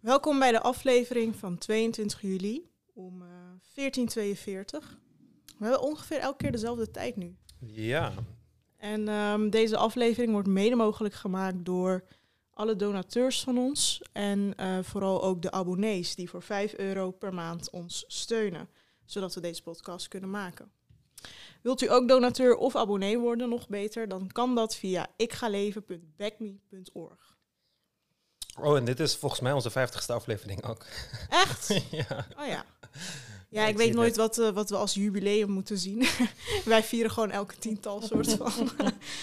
Welkom bij de aflevering van 22 juli om eh 14.42. We hebben ongeveer elke keer dezelfde tijd nu. Ja, En ehm, deze aflevering wordt mede mogelijk gemaakt door alle donateurs van ons. En eh, vooral ook de abonnees die voor 5 euro per maand ons steunen. Zodat we deze podcast kunnen maken. Wilt u ook donateur of abonnee worden, nog beter? Dan kan dat via ikgaleven.backme.org. oh en dit is volgens mij onze vijftigste aflevering ook. Echt? ja. Oh ja. Ja, ik weet nooit wat, eh, wat we als jubileum moeten zien. Wij vieren gewoon elke tiental soort van.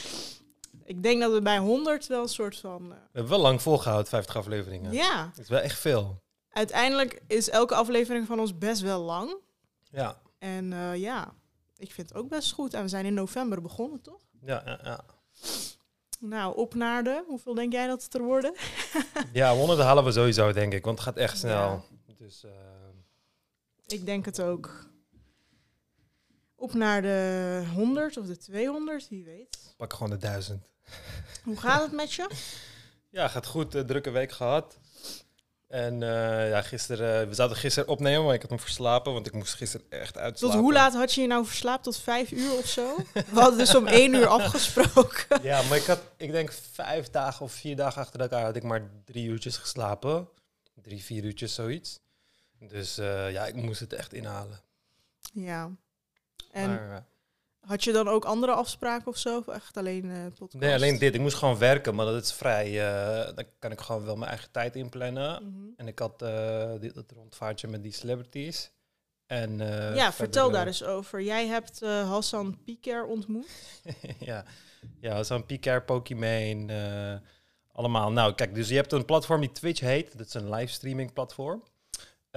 ik denk dat we bij 100 wel een soort van. eh, We hebben wel lang volgehouden, 50 afleveringen. ja, Dat is wel echt veel. uiteindelijk is elke aflevering van ons best wel lang. Ja, En eh, ja, ik vind het ook best goed. En we zijn in november begonnen, toch? ja, ja. Ja, Nou, op naar de. Hoeveel denk jij dat het er worden? ja 100 halen we sowieso, denk ik, want het gaat echt snel. Ja. Dus eh, Ik denk het ook. Op naar de 100 of de 200, wie weet. pak gewoon de 1000. Hoe gaat het met je? Ja, gaat goed. eh, drukke week gehad. En eh, ja, gisteren, eh, we zouden gisteren opnemen, maar ik had hem verslapen, want ik moest gisteren echt Tot uitslapen. hoe laat had je je nou verslaapt? Tot vijf uur of zo? We hadden dus om één uur afgesproken. Ja, maar ik had, ik denk vijf dagen of vier dagen achter elkaar had ik maar drie uurtjes geslapen. Drie, vier uurtjes, zoiets. Dus eh, ja, ik moest het echt inhalen. Ja. En Maar, had je dan ook andere afspraken of zo? Of echt alleen eh podcast? nee, alleen dit. Ik moest gewoon werken, maar dat is vrij. eh dan kan ik gewoon wel mijn eigen tijd inplannen. Mhm. En ik had eh dit, dat rondvaartje met die celebrities. En, ja, vertel daar eens over. Jij hebt Hassan Pieker ontmoet. ja, ja zo'n Picard, Pokimane, allemaal. Nou, kijk, dus je hebt een platform die Twitch heet. Dat is een livestreaming platform.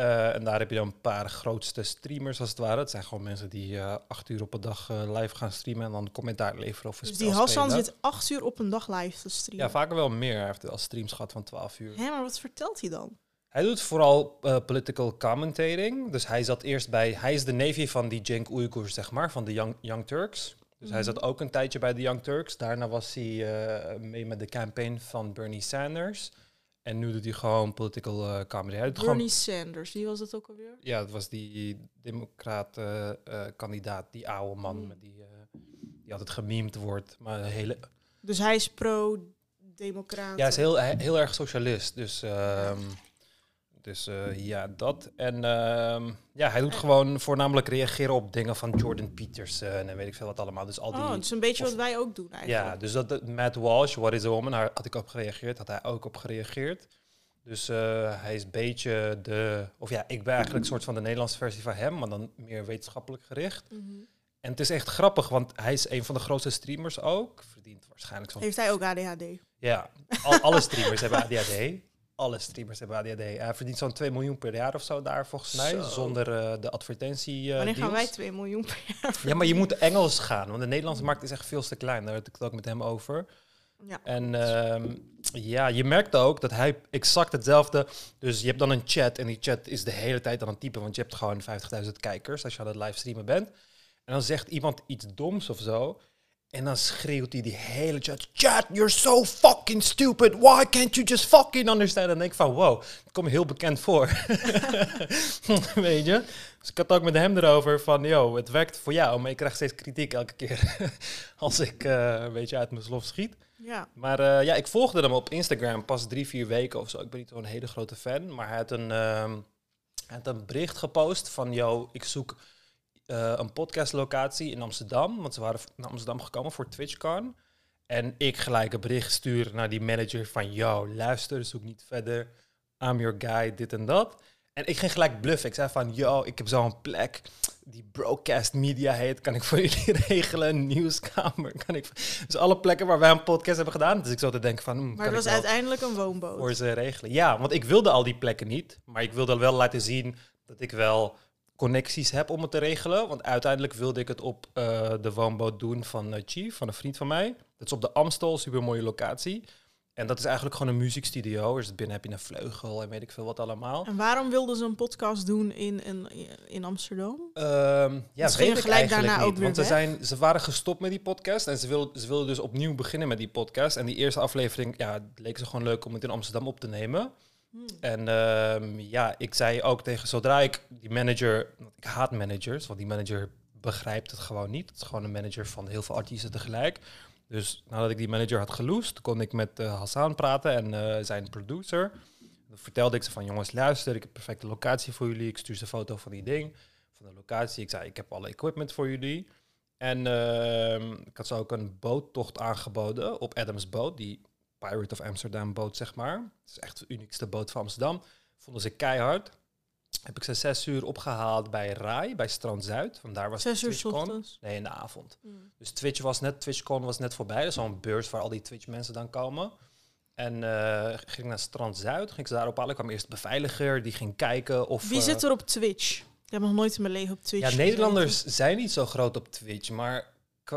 Eh, en daar heb je dan een paar grootste streamers als het ware. Het zijn gewoon mensen die eh, acht uur op een dag eh, live gaan streamen en dan commentaar leveren of Dus die Hassan zit acht uur op een dag live te streamen. Ja, vaker wel meer. Hij heeft al streams gehad van 12 uur. Hé, maar wat vertelt hij dan? Hij doet vooral political commentating. Dus hij zat eerst bij... Hij is de neefje van die Cenk Uygur, zeg maar, van de Young, Young Turks. Dus hij Mhm. zat ook een tijdje bij de Young Turks. Daarna was hij mee met de campaign van Bernie Sanders. En nu doet hij gewoon political eh, comedy. Hij Bernie gewoon, Sanders, wie was dat ook alweer? ja, dat was die democraat-kandidaat, die oude man Mm. die, eh, die altijd gememd wordt. Maar hele, Dus hij is pro-democraat. Ja, hij is heel, heel erg socialist. Dus, ehm, dus eh, ja, dat. En ehm, ja, hij doet En- gewoon voornamelijk reageren op dingen van Jordan Peterson en weet ik veel wat allemaal. Dus al die... Oh, het is een beetje of- wat wij ook doen eigenlijk. ja, dus dat, dat Matt Walsh, What is a Woman, daar had ik op gereageerd. Had hij ook op gereageerd. Dus eh, hij is een beetje de... Of ja, ik ben eigenlijk een soort van de Nederlandse versie van hem, maar dan meer wetenschappelijk gericht. Mhm. En het is echt grappig, want hij is een van de grootste streamers ook. Verdient waarschijnlijk zo'n Heeft hij ook ADHD? ja, al, alle streamers hebben ADHD. Alle streamers hebben ADHD. Hij verdient zo'n 2 miljoen per jaar of zo daar, volgens mij. Zo. Zonder eh, de advertentie. eh, Wanneer gaan wij deals. 2 miljoen per jaar Ja, maar je moet Engels gaan, want de Nederlandse markt is echt veel te klein. Daar had ik het ook met hem over. Ja. En ehm, ja, je merkt ook dat hij exact hetzelfde... Dus je hebt dan een chat en die chat is de hele tijd aan het typen. Want je hebt gewoon 50.000 kijkers als je aan het livestreamen bent. En dan zegt iemand iets doms of zo. En dan schreeuwt hij die hele chat... Chat, you're so fucking stupid. Why can't you just fucking understand? En dan denk ik van, wow, het komt me heel bekend voor. Weet je? Dus ik had ook met hem erover van, yo, het werkt voor jou. Maar ik krijg steeds kritiek elke keer als ik eh, een beetje uit mijn slof schiet. Ja. Maar eh, ja, ik volgde hem op Instagram pas drie, vier weken of zo. Ik ben niet zo'n hele grote fan. Maar hij had een, ehm, hij had een bericht gepost van... Yo, ik zoek eh, een podcastlocatie in Amsterdam. Want ze waren naar Amsterdam gekomen voor TwitchCon. En ik gelijk een bericht sturen naar die manager van... Yo, luister, zoek niet verder. I'm your guy, dit en dat. En ik ging gelijk bluffen. Ik zei van, yo, ik heb zo'n plek die broadcast media heet. Kan ik voor jullie regelen? Nieuwskamer? Kan ik... Dus alle plekken waar wij een podcast hebben gedaan. Dus ik zat te denken van, hmm, Maar het was uiteindelijk een woonboot. voor ze regelen? Ja, want ik wilde al die plekken niet. Maar ik wilde wel laten zien dat ik wel connecties heb om het te regelen. Want uiteindelijk wilde ik het op eh, de woonboot doen van eh, Chief, van een vriend van mij. Dat is op de Amstel, super mooie locatie. En dat is eigenlijk gewoon een muziekstudio. Dus binnen heb je een vleugel en weet ik veel wat allemaal. En waarom wilden ze een podcast doen in, in, in Amsterdam? Ehm ja, Ze gingen weet ik gelijk daarna niet. ook weer want ze, zijn, ze waren gestopt met die podcast en ze wilden, ze wilden dus opnieuw beginnen met die podcast. En die eerste aflevering, ja, leek ze gewoon leuk om het in Amsterdam op te nemen. Hmm. En ehm, ja, ik zei ook tegen, zodra ik die manager, ik haat managers, want die manager begrijpt het gewoon niet. Het is gewoon een manager van heel veel artiesten tegelijk. Dus nadat ik die manager had geloosd, kon ik met eh, Hassan praten en eh, zijn producer. Dan vertelde ik ze van, jongens, luister, ik heb perfecte locatie voor jullie. Ik stuur ze een foto van die ding, van de locatie. Ik zei, ik heb alle equipment voor jullie. En ehm, ik had ze ook een boottocht aangeboden op Adams Boot, die Pirate of Amsterdam boot, zeg maar. Het is echt de uniekste boot van Amsterdam. Vonden ze keihard. Heb ik ze zes uur opgehaald bij Rai, bij Strand Zuid. Vandaar was Zes uur TwitchCon. Nee, in de avond. Hmm. Dus Twitch was net, TwitchCon was net voorbij. Dat is zo'n beurs waar al die Twitch mensen dan komen. En eh, ging naar Strand Zuid, ging ze daarop halen. Ik kwam eerst de beveiliger, die ging kijken of... Wie eh, zit er op Twitch? Ik heb nog nooit in mijn leven op Twitch Ja. Nederlanders zijn niet zo groot op Twitch, maar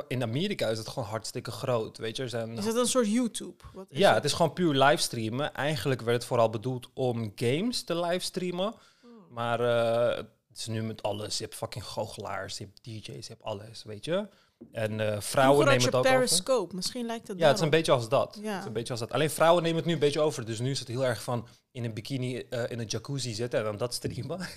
in Amerika is het gewoon hartstikke groot. Weet je, er zijn Is het een soort YouTube? Wat is Ja, het is gewoon puur livestreamen. Eigenlijk werd het vooral bedoeld om games te livestreamen. Oh. Maar eh, het is nu met alles. Je hebt fucking goochelaars, je hebt DJ's, je hebt alles, weet je. En eh, vrouwen nemen het ook over. Periscope. Misschien lijkt het Ja, het is een beetje als dat. Ja. Het is een beetje als dat. Alleen vrouwen nemen het nu een beetje over. Dus nu is het heel erg van in een bikini eh, in een jacuzzi zitten en dan dat streamen. Want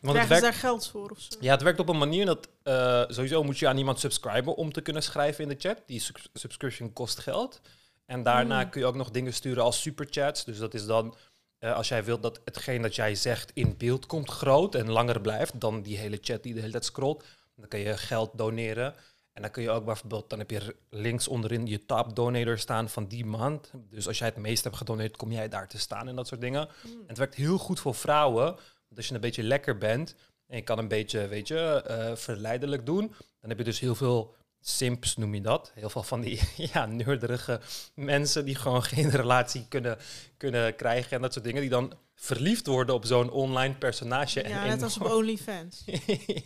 Krijgen ze werkt, daar geld voor of zo? ja, het werkt op een manier dat eh, sowieso moet je aan iemand subscriben om te kunnen schrijven in de chat. Die subs- subscription kost geld. En daarna Mm. kun je ook nog dingen sturen als superchats. Dus dat is dan als jij wilt dat hetgeen dat jij zegt in beeld komt groot en langer blijft dan die hele chat die de hele tijd scrolt. Dan kun je geld doneren. En dan kun je ook bijvoorbeeld, dan heb je links onderin je top donator staan van die maand. Dus als jij het meest hebt gedoneerd, kom jij daar te staan en dat soort dingen. Hmm. En het werkt heel goed voor vrouwen. Want als je een beetje lekker bent en je kan een beetje, weet je, eh, verleidelijk doen, dan heb je dus heel veel simps, noem je dat. Heel veel van die ja, neurderige mensen die gewoon geen relatie kunnen, kunnen krijgen en dat soort dingen. Die dan verliefd worden op zo'n online personage. Ja, en net als op OnlyFans.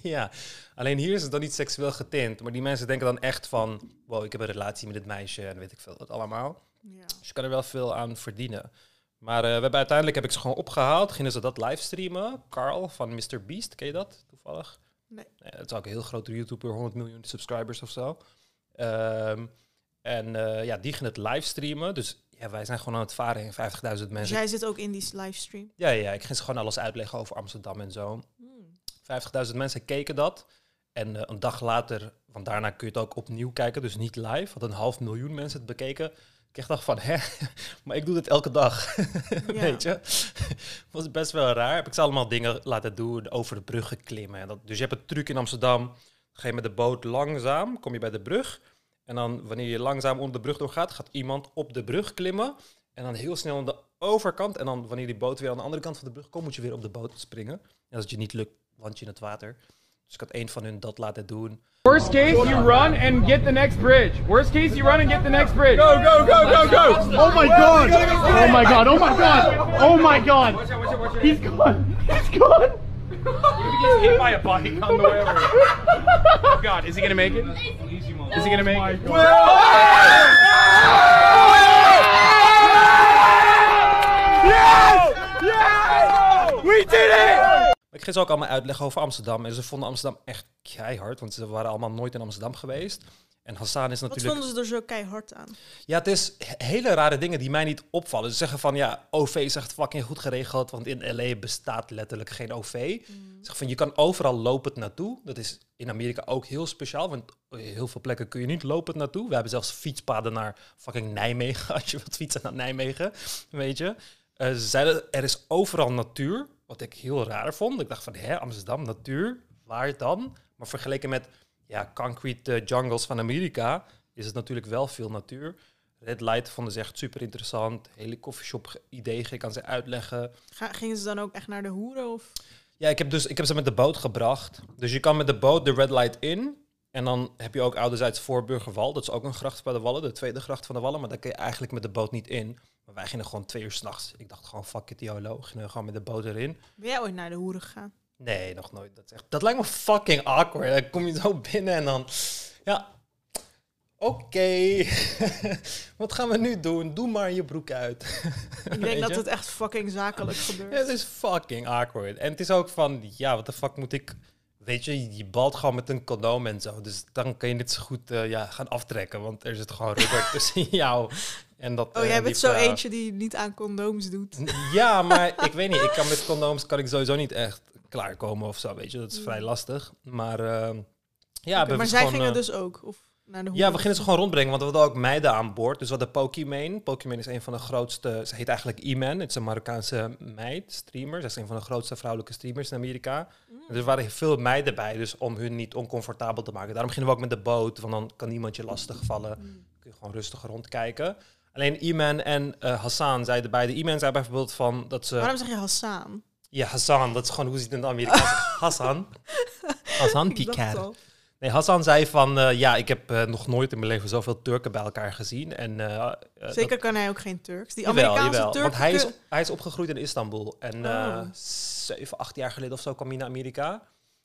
ja, alleen hier is het dan niet seksueel getint. Maar die mensen denken dan echt van, wow, ik heb een relatie met dit meisje en weet ik veel, dat allemaal. Ja. Dus je kan er wel veel aan verdienen. Maar eh, we hebben uiteindelijk heb ik ze gewoon opgehaald. Gingen ze dat livestreamen. Carl van Mr. Beast, ken je dat toevallig? Nee. het is ook een heel grote YouTuber, 100 miljoen subscribers of zo. Ehm, en eh, ja, die ging het livestreamen. Dus ja, wij zijn gewoon aan het varen in 50.000 Dus mensen. jij zit ook in die livestream. Ja, ja, ik ging ze gewoon alles uitleggen over Amsterdam en zo. 50.000 mensen keken dat. En eh, een dag later, want daarna kun je het ook opnieuw kijken, dus niet live. Had een half miljoen mensen het bekeken. Ik echt dacht van, hè, maar ik doe dit elke dag. Ja. Weet je? was best wel raar. Heb ik ze allemaal dingen laten doen, over de bruggen klimmen. En dat, dus je hebt een truc in Amsterdam. Ga je met de boot langzaam, kom je bij de brug. En dan, wanneer je langzaam onder de brug doorgaat, gaat iemand op de brug klimmen. En dan heel snel aan de overkant. En dan, wanneer die boot weer aan de andere kant van de brug komt, moet je weer op de boot springen. En als het je niet lukt, land je in het water. Dus ik had één van hun dat laten doen. Worst case, you run and get the next bridge. Worst case, you run and get the next bridge. Go, go, go, go, go! Oh my god! Oh my god! Oh my god! Oh my god! He's gone! He's gone! He gets hit by a bike on the way over. Oh God, is he gonna make it? Is he gonna make it? We did it! Ik ging ze ook allemaal uitleggen over Amsterdam. En ze vonden Amsterdam echt keihard, want ze waren allemaal nooit in Amsterdam geweest. En Hassan is Wat natuurlijk... vonden ze er zo keihard aan? Ja, het is he- hele rare dingen die mij niet opvallen. Ze zeggen van, ja, OV is echt fucking goed geregeld, want in LA bestaat letterlijk geen OV. Ze zeggen van, je kan overal lopend naartoe. Dat is in Amerika ook heel speciaal, want heel veel plekken kun je niet lopend naartoe. We hebben zelfs fietspaden naar fucking Nijmegen, als je wilt fietsen naar Nijmegen, weet je. Eh, ze zeiden, er is overal natuur, wat ik heel raar vond. Ik dacht van, hè, Amsterdam, natuur, waar dan? Maar vergeleken met, ja, concrete eh, jungles van Amerika, is het natuurlijk wel veel natuur. Red Light vonden ze echt super interessant. Hele coffeeshop idee, ik kan ze uitleggen. Ga, gingen ze dan ook echt naar de hoeren? Of? Ja, ik heb, dus, ik heb ze met de boot gebracht. Dus je kan met de boot de Red Light in. En dan heb je ook ouderzijds Voorburgerwal. Dat is ook een gracht bij de Wallen, de tweede gracht van de Wallen. Maar daar kun je eigenlijk met de boot niet in. Maar wij gingen gewoon twee uur s'nachts. Ik dacht gewoon, fuck it, YOLO. Gingen we gewoon met de boot erin. Ben jij ooit naar de hoeren gegaan? Nee, nog nooit. Dat, is echt, dat lijkt me fucking awkward. Dan kom je zo binnen en dan... Ja, oké. Wat gaan we nu doen? Doe maar je broek uit. Ik denk dat het echt fucking zakelijk gebeurt. Ja, het is fucking awkward. En het is ook van, ja, wat de fuck moet ik... Weet je, je balt gewoon met een condoom en zo. Dus dan kun je dit zo goed eh, ja, gaan aftrekken. Want er zit gewoon rubber tussen jou En dat, Oh, eh, jij bent zo eentje die niet aan condooms doet. Ja, maar ik weet niet. Ik kan met condooms kan ik sowieso niet echt klaarkomen of zo, weet je. Dat is vrij lastig. Maar ehm, ja, we maar zij gewoon, gingen eh, dus ook? Of naar de Ja, we gingen ze gewoon rondbrengen, want we hadden ook meiden aan boord. Dus we hadden Pokimane. Pokimane is een van de grootste, ze heet eigenlijk Iman. Het is een Marokkaanse meid, streamer. Ze is een van de grootste vrouwelijke streamers in Amerika. Mm. En er waren veel meiden bij, dus om hun niet oncomfortabel te maken. Daarom gingen we ook met de boot, want dan kan niemand je lastigvallen. Mm. Kun je gewoon rustig rondkijken. Alleen Iman en eh, Hassan zeiden beide. Iman zei bijvoorbeeld van dat ze... Waarom zeg je Hassan? Ja, Hassan, dat is gewoon hoe ze het in het Amerikaans Hassan. Hassan Picard. Nee, Hassan zei van, eh, ja, ik heb eh, nog nooit in mijn leven zoveel Turken bij elkaar gezien. En, eh, Zeker dat- kan hij ook geen Turks. Die jawel, Amerikaanse jawel, Turken... Want hij is, hij is opgegroeid in Istanbul. En eh Oh. zeven, acht jaar geleden of zo kwam hij naar Amerika.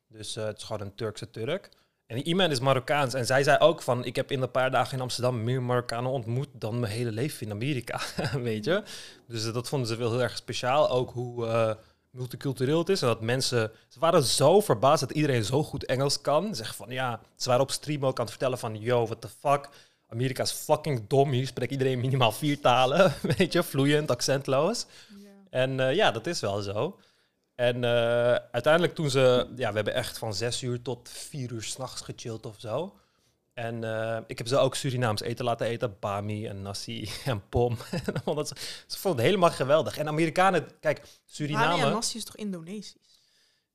Dus het is gewoon een Turkse Turk. En Iman is Marokkaans. En zij zei ook van, ik heb in een paar dagen in Amsterdam meer Marokkanen ontmoet dan mijn hele leven in Amerika. Weet je? Dus eh, dat vonden ze wel heel erg speciaal. Ook hoe eh, multicultureel het is. En dat mensen, ze waren zo verbaasd dat iedereen zo goed Engels kan. Zeg van, ja, ze waren op stream ook aan het vertellen van, yo, what the fuck. Amerika is fucking dom. Hier spreekt iedereen minimaal vier talen. Weet je, vloeiend, accentloos. En eh, ja, dat is wel zo. En eh, uiteindelijk toen ze... Ja, we hebben echt van zes uur tot vier uur s'nachts gechilled of zo. En eh, ik heb ze ook Surinaams eten laten eten. Bami en nasi en pom. Dat ze, ze vonden het helemaal geweldig. En Amerikanen... Kijk, Bami en Suriname... Nasi is toch Indonesisch?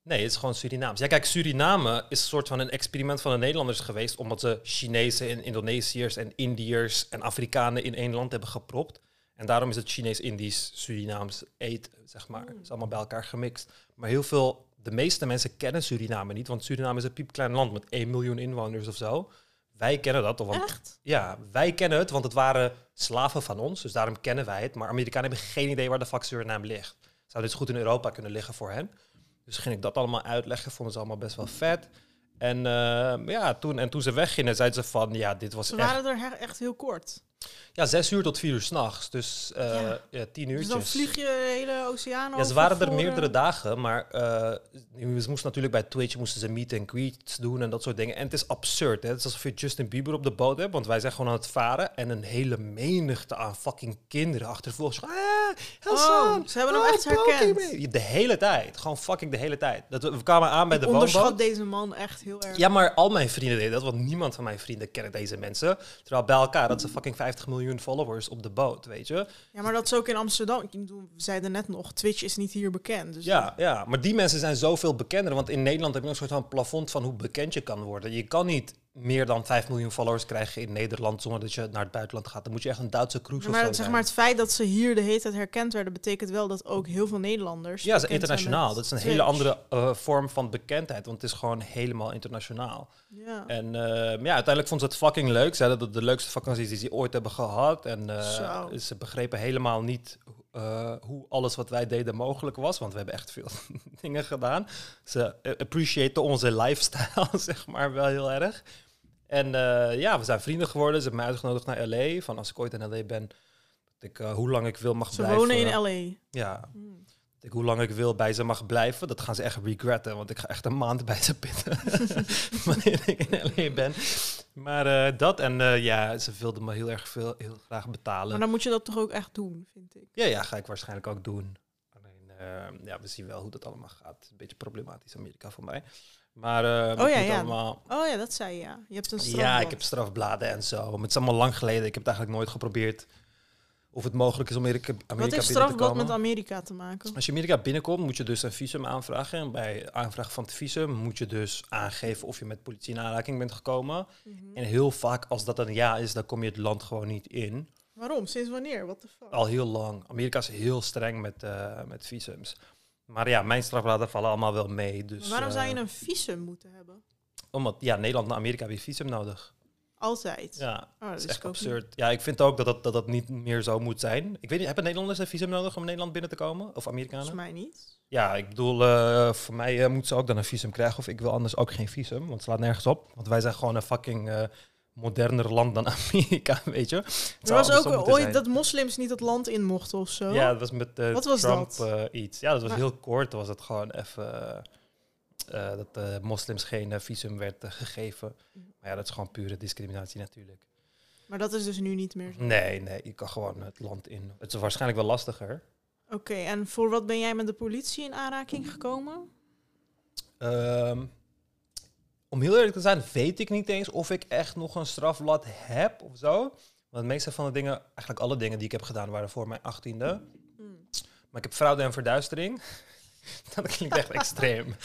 Nee, het is gewoon Surinaams. Ja, kijk, Suriname is een soort van een experiment van de Nederlanders geweest... omdat ze Chinezen en Indonesiërs en Indiërs en Afrikanen in één land hebben gepropt. En daarom is het Chinees-Indisch, Surinaams eten, zeg maar. Het is allemaal bij elkaar gemixt. Maar heel veel, de meeste mensen kennen Suriname niet... want Suriname is een piepklein land met 1 miljoen inwoners of zo. Wij kennen dat, want Echt? ja, wij kennen het, want het waren slaven van ons, dus daarom kennen wij het. Maar Amerikanen hebben geen idee waar de fuck Suriname ligt. Zou dit goed in Europa kunnen liggen voor hen? Dus ging ik dat allemaal uitleggen, vonden ze allemaal best wel vet. En, eh, ja, toen, en toen ze weggingen, zeiden ze van, ja, dit was Ze echt... waren er echt heel kort. Ja, zes uur tot vier uur s'nachts, dus eh Ja. ja. tien Dus dan vlieg je de hele oceaan Ja, over ze waren er voor, meerdere eh, dagen, maar eh, ze moesten natuurlijk bij Twitch moesten ze meet and greets doen en dat soort dingen. En het is absurd, hè? Het is alsof je Justin Bieber op de boot hebt, want wij zijn gewoon aan het varen en een hele menigte aan fucking kinderen achtervolgens. Ah, Hassan, Oh, ze hebben hem ah, echt herkend. De hele tijd, gewoon fucking de hele tijd. Dat we, we kwamen aan bij de Ik onderschat woonboot. deze man echt heel erg. Ja, maar al mijn vrienden deden dat, want niemand van mijn vrienden kennen deze mensen. Terwijl bij elkaar, dat ze fucking 50 miljoen followers op de boot, weet je. Ja, maar dat is ook in Amsterdam. Ik bedoel, We zeiden net nog, Twitch is niet hier bekend. Dus Ja, ja, maar die mensen zijn zoveel bekender. Want in Nederland heb je een soort van plafond van hoe bekend je kan worden. Je kan niet meer dan 5 miljoen followers krijgen in Nederland zonder dat je naar het buitenland gaat. Dan moet je echt een Duitse cruise Ja, of zo maar zeg maar het feit dat ze hier de hele tijd herkend werden, betekent wel dat ook heel veel Nederlanders. ja, ze internationaal. Dat is een Twitch. hele andere eh, vorm van bekendheid, want het is gewoon helemaal internationaal. Ja. En eh, ja, uiteindelijk vond ze het fucking leuk. Ze zeiden dat het de leukste vakanties die ze ooit hebben gehad. En eh, ze begrepen helemaal niet hoe alles wat wij deden mogelijk was. Want we hebben echt veel dingen gedaan. Ze appreciëten onze lifestyle, zeg maar, wel heel erg. En eh, ja, we zijn vrienden geworden. Ze hebben mij uitgenodigd naar LA. Van als ik ooit in LA ben, dat ik eh, hoe lang ik wil mag Ze blijven. wonen in LA. Ja, Hmm. dat ik hoe lang ik wil bij ze mag blijven. Dat gaan ze echt regretten, want ik ga echt een maand bij ze pitten. Wanneer ik in LA ben. Maar eh, dat en ja, ze wilden me heel erg veel, heel graag betalen. Maar dan moet je dat toch ook echt doen, vind ik. Ja, ja, ga ik waarschijnlijk ook doen. Alleen, ja, we zien wel hoe dat allemaal gaat. Een beetje problematisch Amerika voor mij. Maar eh, Oh ja, ja. allemaal... Oh ja, dat zei je, ja. Je hebt een strafblad. Ja, ik heb strafbladen en zo. Maar het is allemaal lang geleden. Ik heb het eigenlijk nooit geprobeerd of het mogelijk is om Amerika, Amerika Wat heeft strafblad met Amerika te maken? Als je Amerika binnenkomt, moet je dus een visum aanvragen. En bij aanvraag van het visum moet je dus aangeven of je met politie in aanraking bent gekomen. Mhm. En heel vaak, als dat een ja is, dan kom je het land gewoon niet in. Waarom? Sinds wanneer? What the fuck? Al heel lang. Amerika is heel streng met, eh, met visums. Maar ja, mijn strafbladen vallen allemaal wel mee. Dus, Maar waarom eh, zou je een visum moeten hebben? Omdat, ja, Nederland en Amerika hebben visum nodig. Altijd. Ja, Oh, dat is echt niet. absurd. Ja, ik vind ook dat dat, dat dat niet meer zo moet zijn. Ik weet niet, hebben Nederlanders een visum nodig om Nederland binnen te komen? Of Amerikanen? Volgens mij niet. Ja, ik bedoel, eh, voor mij eh, moeten ze ook dan een visum krijgen. Of ik wil anders ook geen visum, want het slaat nergens op. Want wij zijn gewoon een fucking eh, moderner land dan Amerika, weet je. Het Er was ook ooit dat moslims niet het land in mochten of zo. Ja, dat was met eh, Wat was Trump dat? eh, iets. Ja, dat was Maar- heel kort. Was het gewoon even eh, dat de moslims geen visum werd eh, gegeven. Maar ja, dat is gewoon pure discriminatie natuurlijk. Maar dat is dus nu niet meer zo. Nee, nee, je kan gewoon het land in. Het is waarschijnlijk wel lastiger. Oké, en voor wat ben jij met de politie in aanraking gekomen? Ehm, om heel eerlijk te zijn, weet ik niet eens of ik echt nog een strafblad heb of zo. Want de meeste van de dingen, eigenlijk alle dingen die ik heb gedaan, waren voor mijn achttiende. Hmm. Maar ik heb fraude en verduistering. dat klinkt echt extreem.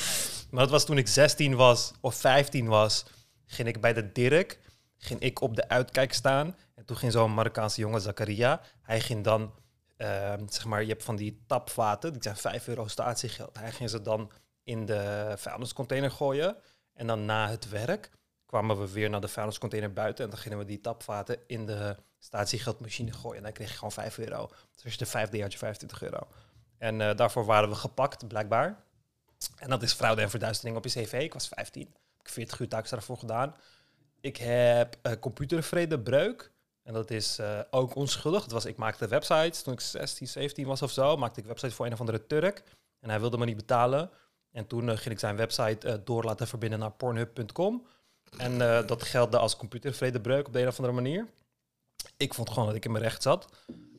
Maar dat was toen ik 16 was of 15 was. Ging ik bij de Dirk. Ging ik op de uitkijk staan. En toen ging zo'n Marokkaanse jongen, Zakaria. Hij ging dan, ehm, zeg maar, je hebt van die tapvaten. Die zijn 5 euro statiegeld. Hij ging ze dan in de vuilniscontainer gooien. En dan na het werk kwamen we weer naar de vuilniscontainer buiten. En dan gingen we die tapvaten in de statiegeldmachine gooien. En dan kreeg je gewoon 5 euro. Dus als je de vijfde jaar had je 25 euro. En eh, daarvoor waren we gepakt, blijkbaar. En dat is fraude en verduistering op je cv. Ik was 15. Heb ik 40 uur taakstraf voor gedaan. Ik heb uh, computervredebreuk. En dat is eh, ook onschuldig. Het was, ik maakte websites toen ik 16, 17 was of zo. Maakte ik websites voor een of andere Turk. En hij wilde me niet betalen. En toen eh, ging ik zijn website eh, door laten verbinden naar pornhub.com. En eh, dat geldde als computervredebreuk op de een of andere manier. Ik vond gewoon dat ik in mijn recht zat.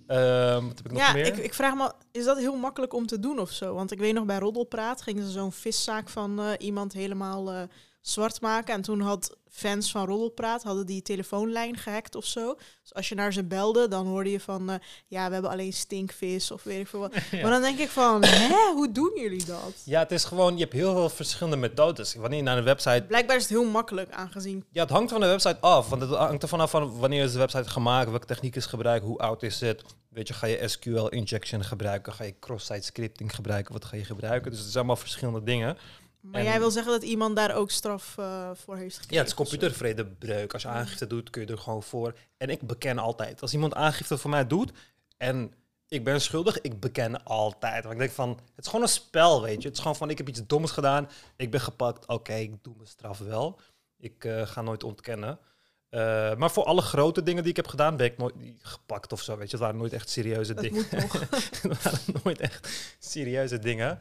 Wat heb ik nog Ja, meer? ik, ik vraag me, is dat heel makkelijk om te doen of zo? Want ik weet nog bij Roddelpraat gingen ze zo'n viszaak van iemand helemaal zwart maken. En toen had fans van Roddelpraat hadden die telefoonlijn gehackt of zo. Dus als je naar ze belde, dan hoorde je van, eh, ja, we hebben alleen stinkvis of weet ik veel wat. Ja. Maar dan denk ik van, hè, hoe doen jullie dat? Ja, het is gewoon, je hebt heel veel verschillende methodes. Wanneer je naar een website Blijkbaar is het heel makkelijk aangezien. Ja, het hangt van de website af. Want het hangt ervan af van wanneer is de website gemaakt, welke techniek is gebruikt, hoe oud is het. Weet je, ga je SQL injection gebruiken, ga je cross-site scripting gebruiken, wat ga je gebruiken? Dus het zijn allemaal verschillende dingen. Maar En- jij wil zeggen dat iemand daar ook straf eh, voor heeft gekregen? Ja, het is computervredebreuk. Als je aangifte doet, kun je er gewoon voor. En ik beken altijd. Als iemand aangifte voor mij doet en ik ben schuldig, ik beken altijd. Want ik denk van, het is gewoon een spel, weet je. Het is gewoon van, ik heb iets doms gedaan, ik ben gepakt, oké, ik doe mijn straf wel. Ik eh, ga nooit ontkennen. Eh, maar voor alle grote dingen die ik heb gedaan, ben ik nooit gepakt of zo, weet je. Het waren nooit echt serieuze Dat dingen. Het waren nooit echt serieuze dingen.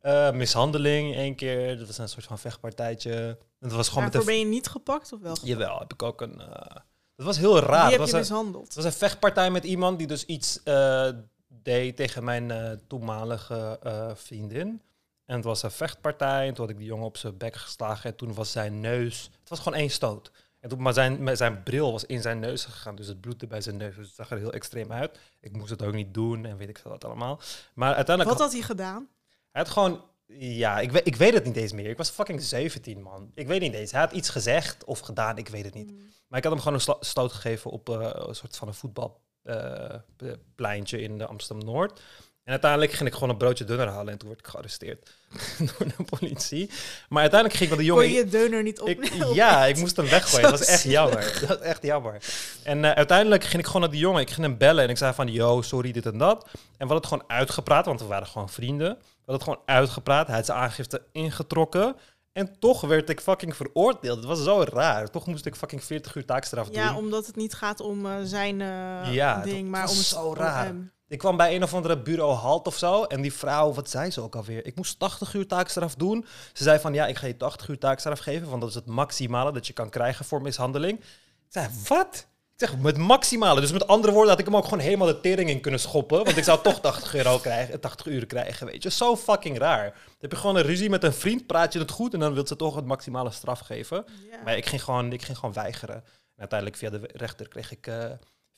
Eh, mishandeling één keer, dat was een soort van vechtpartijtje. Dat was gewoon met Daarvoor een ben je niet gepakt of wel? Jawel, heb ik ook een. eh, dat was heel raar. Die Het heb was, je een, mishandeld. het was een vechtpartij met iemand die dus iets eh, deed tegen mijn toenmalige vriendin. En het was een vechtpartij. En toen had ik die jongen op zijn bek geslagen. En toen was zijn neus. Het was gewoon één stoot. En toen, maar zijn, met zijn bril was in zijn neus gegaan. Dus het bloedde bij zijn neus. Dus het zag er heel extreem uit. Ik moest het ook niet doen. En weet ik veel wat allemaal. Maar uiteindelijk. Wat had hij gedaan? Hij had gewoon. Ja, ik weet, ik weet het niet eens meer. Ik was fucking 17, man. Ik weet niet eens. Hij had iets gezegd of gedaan, ik weet het niet. Maar ik had hem gewoon een stoot gegeven op eh, een soort van een voetbalpleintje in de Amsterdam-Noord. En uiteindelijk ging ik gewoon een broodje dunner halen en toen werd ik gearresteerd door de politie. Maar uiteindelijk ging ik met de Kon jongen... je je deuner niet Ik, opnemen? ja, ik moest hem weggooien. Dat was echt jammer. Dat was echt jammer. En eh, uiteindelijk ging ik gewoon naar die jongen. Ik ging hem bellen en ik zei van, yo, sorry, dit en dat. En we hadden het gewoon uitgepraat, want we waren gewoon vrienden. Het gewoon uitgepraat. Hij had zijn aangifte ingetrokken. En toch werd ik fucking veroordeeld. Het was zo raar. Toch moest ik fucking 40 uur taakstraf doen. Ja, omdat het niet gaat om eh, zijn eh, Ja, ding, maar om het zo raar. hem. Ik kwam bij een of andere bureau halt of zo. En die vrouw, wat zei ze ook alweer? Ik moest 80 uur taakstraf doen. Ze zei van, ja, ik ga je 80 uur taakstraf geven. Want dat is het maximale dat je kan krijgen voor mishandeling. Ik zei, wat? Zeg, met maximale. Dus met andere woorden had ik hem ook gewoon helemaal de tering in kunnen schoppen. Want ik zou toch 80 euro krijgen, 80 uur krijgen, weet je. Zo fucking raar. Dan heb je gewoon een ruzie met een vriend, praat je het goed... en dan wil ze toch het maximale straf geven. Maar ik ging gewoon, ik ging gewoon weigeren. En uiteindelijk via de rechter kreeg ik eh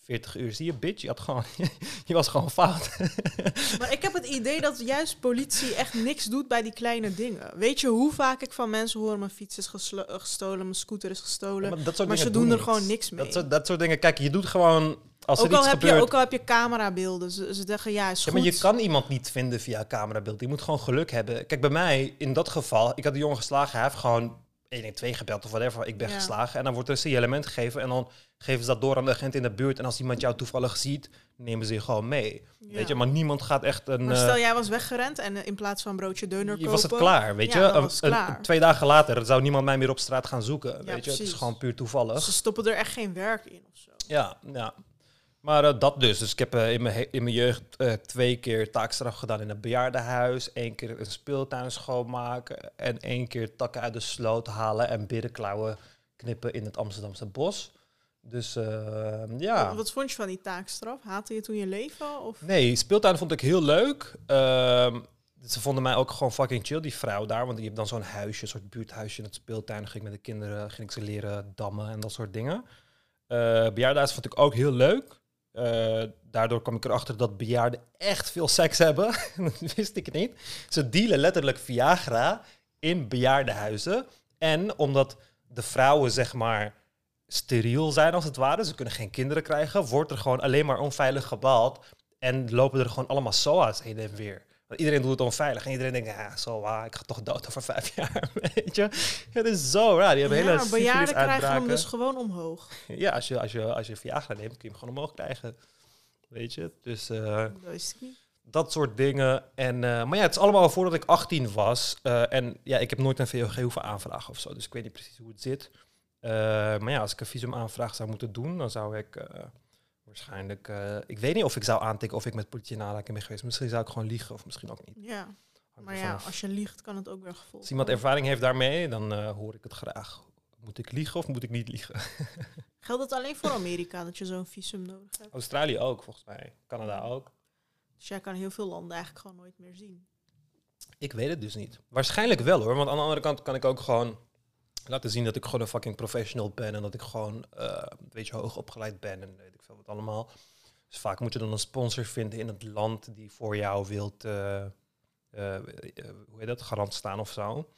40 uur. Zie je, bitch, je, had gewoon, je was gewoon fout. Maar ik heb het idee dat juist politie echt niks doet bij die kleine dingen. Weet je hoe vaak ik van mensen hoor, mijn fiets is eh, gestolen, mijn scooter is gestolen. Ja, maar dat soort maar ze doen er gewoon niks mee. Dat soort, dat soort dingen. Kijk, je doet gewoon... Als ook, al iets heb je, ook al heb je camerabeelden. Ze, ze zeggen ja, is Ja, maar je kan iemand niet vinden via camerabeeld. Je moet gewoon geluk hebben. Kijk, bij mij, in dat geval, ik had de jongen geslagen. Hij heeft gewoon 112 gebeld of whatever. Ik ben Ja. geslagen. En dan wordt er een signalement gegeven. En dan geven ze dat door aan de agent in de buurt. En als iemand jou toevallig ziet, nemen ze je gewoon mee. Ja. Weet je, maar niemand gaat echt een... Maar eh, stel, jij was weggerend en eh, in plaats van broodje deuner je kopen... was het klaar, weet je? Een- een- twee dagen later zou niemand mij meer op straat gaan zoeken. weet je, het is gewoon puur toevallig. Ze stoppen er echt geen werk in of zo. Ja, ja. Maar eh, dat dus. Dus ik heb eh, in, mijn in mijn jeugd eh, twee keer taakstraf gedaan in een bejaardenhuis. één keer een speeltuin schoonmaken. En één keer takken uit de sloot halen en berenklauwen knippen in het Amsterdamse bos. Dus eh, ja. Wat, wat vond je van die taakstraf? Haatte je toen je leven? Of? Nee, speeltuin vond ik heel leuk. Ehm, ze vonden mij ook gewoon fucking chill, die vrouw daar. Want je hebt dan zo'n huisje, een soort buurthuisje in het speeltuin. Dan ging ik met de kinderen ging ik ze leren dammen en dat soort dingen. Bejaardenhuis vond ik ook heel leuk. Eh, daardoor kwam ik erachter dat bejaarden echt veel seks hebben. dat wist ik niet. Ze dealen letterlijk Viagra in bejaardenhuizen. En omdat de vrouwen, zeg maar, steriel zijn als het ware, ze kunnen geen kinderen krijgen, wordt er gewoon alleen maar onveilig gebald. En lopen er gewoon allemaal SOA's heen en weer. Want iedereen doet het onveilig. En iedereen denkt, ja, SOA, ik ga toch dood over vijf jaar, weet je. Het is zo raar. Die hebben hele ja, bejaarden krijgen hem dus gewoon omhoog. Ja, als je, als, je, als je Viagra neemt, kun je hem gewoon omhoog krijgen. Weet je? Dus eh, Dat niet. soort dingen. En, eh, maar ja, het is allemaal voordat ik 18 was. Eh, en ja, ik heb nooit een VOG hoeven aanvragen of zo. Dus ik weet niet precies hoe het zit. Maar ja, als ik een visumaanvraag zou moeten doen, dan zou ik waarschijnlijk... eh, ik weet niet of ik zou aantikken of ik met politie in aanraking ben geweest. Misschien zou ik gewoon liegen of misschien ook niet. Ja, Hangt maar ja, als je liegt kan het ook weer gevolgen. Als iemand ervaring heeft daarmee, dan eh, hoor ik het graag. Moet ik liegen of moet ik niet liegen? Geldt het alleen voor Amerika dat je zo'n visum nodig hebt? Australië ook, volgens mij. Canada ook. Dus jij kan heel veel landen eigenlijk gewoon nooit meer zien. Ik weet het dus niet. Waarschijnlijk wel hoor, want aan de andere kant kan ik ook gewoon laten zien dat ik gewoon een fucking professional ben en dat ik gewoon eh, een beetje hoog opgeleid ben en weet ik veel wat allemaal. Dus vaak moet je dan een sponsor vinden in het land die voor jou wilt, eh, hoe heet dat, garant staan of zo.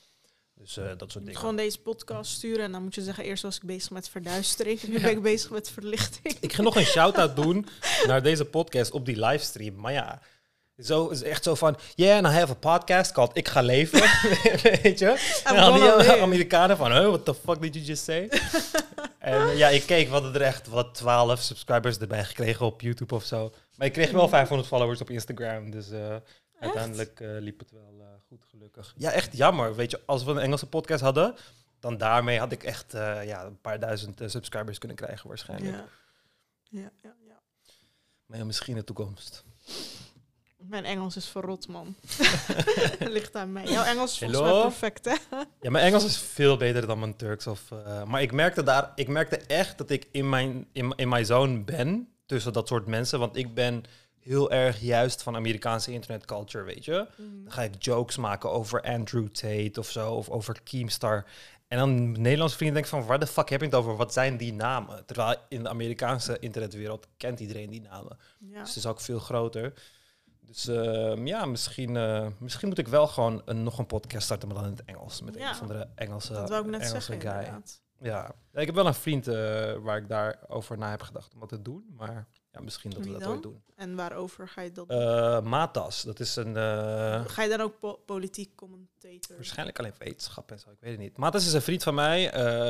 Dus dat soort dingen. gewoon deze podcast sturen en dan moet je zeggen, eerst was ik bezig met verduistering, nu ben ik bezig met verlichting. Ik ga nog een shout-out doen naar deze podcast op die livestream. Maar ja, zo is echt zo van... Yeah, and I have a podcast called Ik Ga Leven. Weet je? En gonna die. Amerikanen van... Huh, what the fuck did you just say? en ja, ik keek, we hadden er echt wat 12 subscribers erbij gekregen op YouTube of zo. Maar ik kreeg wel 500 followers op Instagram. Dus eh, uiteindelijk eh, liep het wel eh, goed, gelukkig. Ja, echt jammer. Weet je, als we een Engelse podcast hadden... Dan daarmee had ik echt eh, ja, een paar duizend eh, subscribers kunnen krijgen waarschijnlijk. Ja. Ja, ja, ja. Maar ja, misschien in de toekomst. Mijn Engels is verrot, man. Ligt aan mij. Jouw Engels is volgens mij perfect, hè? Ja, mijn Engels is veel beter dan mijn Turks. Of, eh, maar ik merkte, daar, ik merkte echt dat ik in mijn, in, in mijn zone ben tussen dat soort mensen. Want ik ben heel erg juist van Amerikaanse internetculture, weet je. Dan ga ik jokes maken over Andrew Tate of zo, of over Keemstar. En dan Nederlandse vrienden denken van, waar de fuck heb je het over? Wat zijn die namen? Terwijl in de Amerikaanse internetwereld kent iedereen die namen. Ja. Dus het is ook veel groter. Dus ehm, ja, misschien, eh, misschien moet ik wel gewoon een, nog een podcast starten, maar dan in het Engels. Met Ja, een of andere Engelse, dat wou ik net Engelse zeggen, guy. inderdaad. Ja. Ik heb wel een vriend eh, waar ik daarover na heb gedacht om dat te doen. Maar ja, misschien dat Wie we dat dan? ooit doen. En waarover ga je dat doen? Eh, Matas, dat is een... Ga je dan ook po- politiek commentator? Waarschijnlijk alleen wetenschap en zo, ik weet het niet. Matas is een vriend van mij,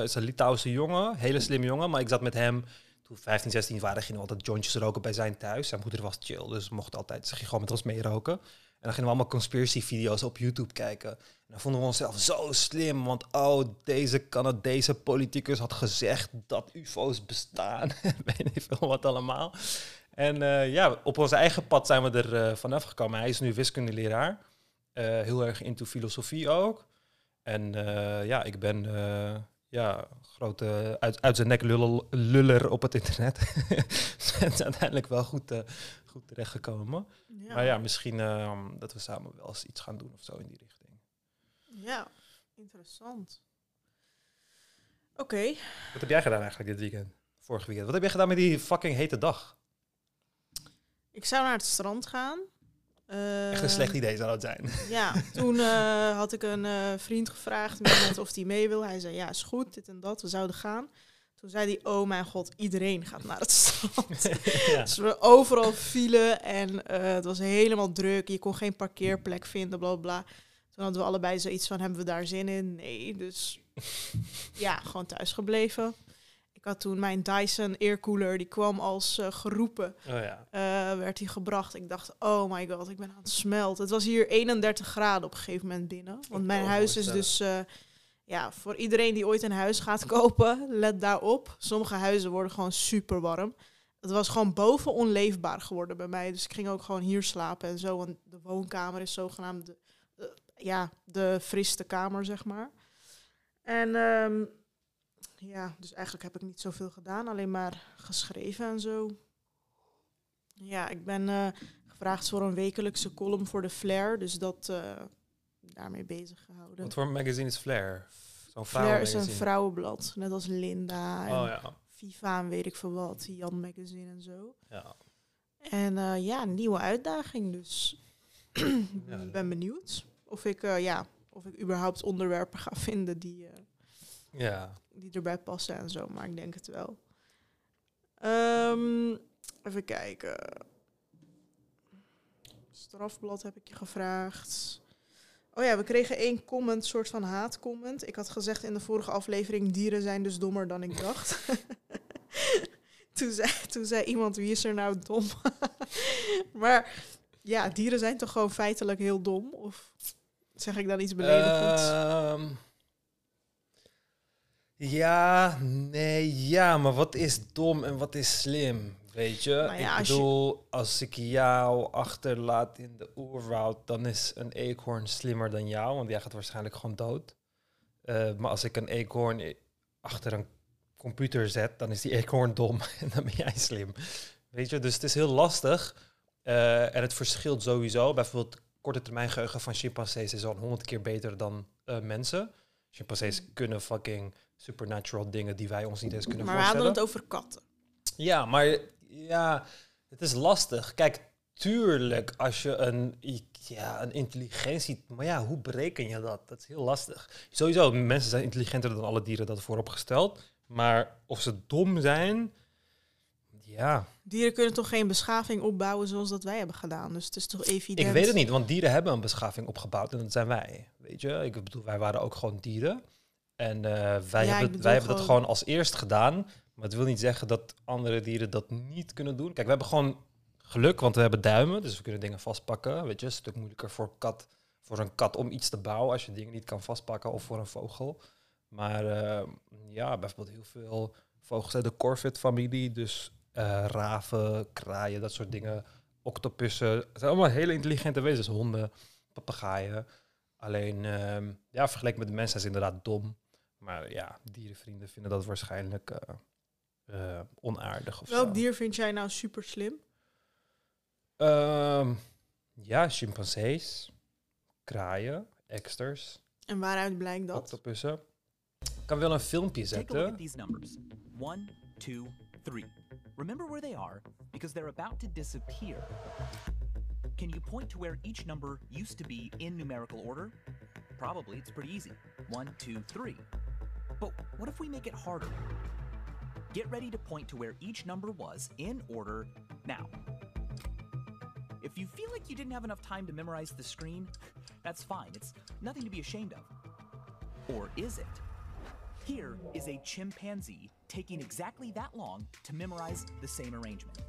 is een Litouwse jongen, hele slimme jongen. Maar ik zat met hem, toen we 15, 16 waren, gingen we altijd jointjes roken bij zijn thuis. Zijn moeder was chill, dus we mochten altijd, ze ging gewoon met ons meeroken. En dan gingen we allemaal conspiracy video's op YouTube kijken. En dan vonden we onszelf zo slim, want oh, deze Canadese politicus had gezegd dat ufo's bestaan. weet niet veel wat allemaal. En eh, ja, op onze eigen pad zijn we er eh, vanaf gekomen. Hij is nu wiskundeleraar. Eh, heel erg into filosofie ook. En ja, ik ben ja, grote uit, uit zijn nek luller op het internet. is uiteindelijk wel goed, eh, goed terechtgekomen. Ja. Maar ja, misschien eh, dat we samen wel eens iets gaan doen of zo in die richting. Ja, interessant. Oké. Wat heb jij gedaan eigenlijk dit weekend? Vorig weekend. Wat heb jij gedaan met die fucking hete dag? Ik zou naar het strand gaan. Echt een Eh, slecht idee zou dat zijn. Ja, toen eh, had ik een eh, vriend gevraagd met of hij mee wil. Hij zei, ja, is goed, dit en dat, we zouden gaan. Toen zei hij, oh mijn god, iedereen gaat naar het strand. ja. Dus we overal vielen en eh, het was helemaal druk. Je kon geen parkeerplek vinden, bla bla. Toen hadden we allebei zoiets van, hebben we daar zin in? Nee, dus ja, gewoon thuis gebleven. Ik had toen mijn Dyson aircooler, die kwam als eh, geroepen. Oh ja. eh, werd hij gebracht. Ik dacht, oh my god, ik ben aan het smelten. Het was hier 31 graden op een gegeven moment binnen. Want mijn huis is dus, eh, ja, voor iedereen die ooit een huis gaat kopen, let daarop. Sommige huizen worden gewoon super warm. Het was gewoon boven onleefbaar geworden bij mij. Dus ik ging ook gewoon hier slapen en zo. Want de woonkamer is zogenaamd de, de- ja, de friste kamer, zeg maar. En ehm, ja, dus eigenlijk heb ik niet zoveel gedaan, alleen maar geschreven en zo. Ja, ik ben eh, gevraagd voor een wekelijkse column voor de Flair, dus dat eh, daarmee bezig gehouden. Wat voor magazine is Flair? Zo'n Flair is een vrouwenblad, net als Linda en Oh ja. Viva en weet ik veel wat, Jan Magazine en zo. ja. En eh, ja, nieuwe uitdaging, dus Ja. ik ben benieuwd of ik, ja, of ik überhaupt onderwerpen ga vinden die... Ja. die erbij passen en zo, maar ik denk het wel. Ehm, even kijken. Strafblad heb ik je gevraagd. Oh ja, we kregen één comment, soort van haatcomment. Ik had gezegd in de vorige aflevering, dieren zijn dus dommer dan ik dacht. toen, zei, toen zei iemand, wie is er nou dom? maar ja, dieren zijn toch gewoon feitelijk heel dom? Of zeg ik dan iets beledigends? Ehm, ja, nee, ja, maar wat is dom en wat is slim? Weet je, Nou ja, ik als je- bedoel, als ik jou achterlaat in de oerwoud, dan is een eekhoorn slimmer dan jou, want jij gaat waarschijnlijk gewoon dood. Eh, maar als ik een eekhoorn achter een computer zet, dan is die eekhoorn dom en dan ben jij slim. Weet je, dus het is heel lastig. Eh, en het verschilt sowieso. Bijvoorbeeld korte termijn geheugen van chimpansees is al honderd keer beter dan eh, mensen. Chimpansees kunnen fucking supernatural dingen die wij ons niet eens kunnen maar we hadden voorstellen. het over katten. Ja, maar ja, het is lastig. Kijk, tuurlijk, als je een, ja, een intelligentie... Maar ja, hoe bereken je dat? Dat is heel lastig. Sowieso, mensen zijn intelligenter dan alle dieren, dat vooropgesteld. Maar of ze dom zijn... Ja, Dieren kunnen toch geen beschaving opbouwen zoals dat wij hebben gedaan. Dus het is toch evident. ik weet het niet, want dieren hebben een beschaving opgebouwd en dat zijn wij. Weet je, ik bedoel, wij waren ook gewoon dieren. En eh, wij, hebben, wij hebben dat gewoon- als eerst gedaan. Maar het wil niet zeggen dat andere dieren dat niet kunnen doen. Kijk, we hebben gewoon geluk, want we hebben duimen. Dus we kunnen dingen vastpakken. Weet je, een stuk moeilijker voor, kat, voor een kat om iets te bouwen als je dingen niet kan vastpakken. Of voor een vogel. Maar eh, ja, bijvoorbeeld heel veel vogels uit de corvid-familie. Dus eh, raven, kraaien, dat soort dingen. Octopussen. Het zijn allemaal hele intelligente wezens. Honden, papegaaien. Alleen, ehm, ja, vergeleken met de mensen zijn ze inderdaad dom. Maar ja, dierenvrienden vinden dat waarschijnlijk eh, eh, onaardig of zo. Welk dier vind jij nou super slim? Ehm, ja, chimpansees, kraaien, eksters, En waaruit blijkt dat? octopussen. Ik kan wel een filmpje Take a look at zetten. these numbers. One, two, three. Remember where they are because they're about to disappear. Can you point to where each number used to be in numerical order? Probably, it's pretty easy. One, two, three. But what if we make it harder? Get ready to point to where each number was in order now. If you feel like you didn't have enough time to memorize the screen, that's fine. It's nothing to be ashamed of. Or is it? Here is a chimpanzee taking exactly that long to memorize the same arrangement.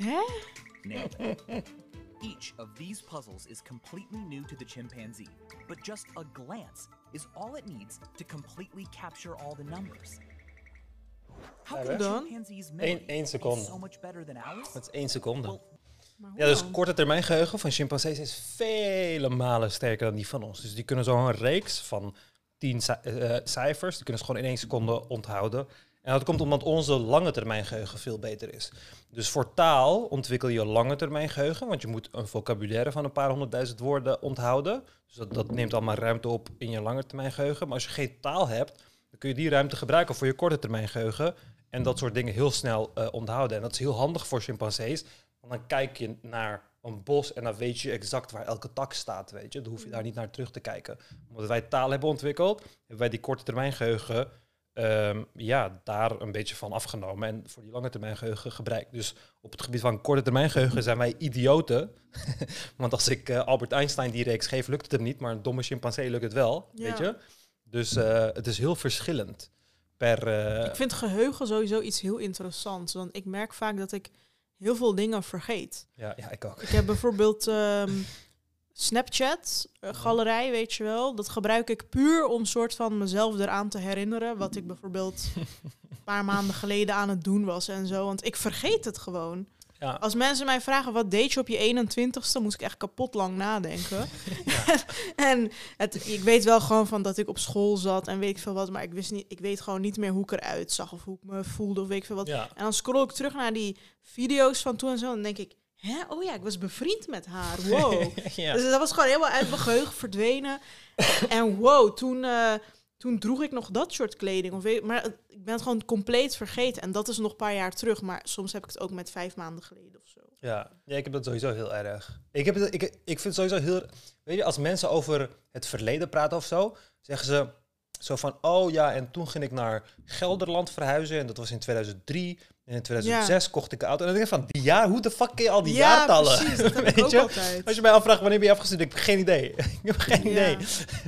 Nailed it. Each of these puzzles is completely new to the chimpanzee, but just a glance is all it needs to completely capture all the numbers. How can Dan? chimpanzees memory één be seconde. so much better than ours? Dat is één seconde. Ja, dus korte termijn geheugen van chimpansees is vele malen sterker dan die van ons. Dus die kunnen zo'n reeks van tien ci- eh, cijfers, die kunnen ze gewoon in één seconde onthouden. En dat komt omdat onze lange termijn geheugen veel beter is. Dus voor taal ontwikkel je lange termijn geheugen, want je moet een vocabulaire van een paar honderdduizend woorden onthouden. Dus dat, neemt allemaal ruimte op in je lange termijn geheugen. Maar als je geen taal hebt, dan kun je die ruimte gebruiken voor je korte termijn geheugen. En dat soort dingen heel snel eh, onthouden. En dat is heel handig voor chimpansees. Want dan kijk je naar een bos en dan weet je exact waar elke tak staat, weet je. Dan hoef je daar niet naar terug te kijken. Omdat wij taal hebben ontwikkeld, hebben wij die korte termijn geheugen ehm, ja, daar een beetje van afgenomen en voor die lange termijn geheugen gebruikt. Dus op het gebied van korte termijn geheugen zijn wij idioten. Want als ik eh, Albert Einstein die reeks geef, lukt het hem niet, maar een domme chimpansee lukt het wel, Ja. weet je. Dus eh, het is heel verschillend per... eh, Ik vind geheugen sowieso iets heel interessants. Want ik merk vaak dat ik heel veel dingen vergeet. ja, ja, ik ook. Ik heb bijvoorbeeld ehm, Snapchat, eh, galerij, weet je wel. Dat gebruik ik puur om soort van mezelf eraan te herinneren. Wat ik bijvoorbeeld een paar maanden geleden aan het doen was en zo. Want ik vergeet het gewoon. Ja. Als mensen mij vragen wat deed je op je 21ste, moest ik echt kapot lang nadenken. en het, ik weet wel gewoon van dat ik op school zat en weet ik veel wat, maar ik wist niet, ik weet gewoon niet meer hoe ik eruit zag of hoe ik me voelde of weet ik veel wat. Ja. En dan scroll ik terug naar die video's van toen en zo en dan denk ik, hè, oh ja, ik was bevriend met haar. Wow. ja. Dus dat was gewoon helemaal uit mijn geheugen verdwenen. en wow, toen, eh, toen droeg ik nog dat soort kleding. Of weet, maar het- ik ben het gewoon compleet vergeten. En dat is nog een paar jaar terug. Maar soms heb ik het ook met vijf maanden geleden of zo. Ja. ja, ik heb dat sowieso heel erg. Ik, heb het, ik, ik vind het sowieso heel... Weet je, als mensen over het verleden praten of zo, zeggen ze zo van... Oh ja, en toen ging ik naar Gelderland verhuizen en dat was in 2003. En in 2006 kocht ik een auto. En dan denk ik van, die jaar, hoe de fuck ken je al die ja, jaartallen? precies. Dat Weet ook je? altijd. Als je mij afvraagt wanneer ben je afgestudeerd, ik heb geen idee. ik heb geen idee.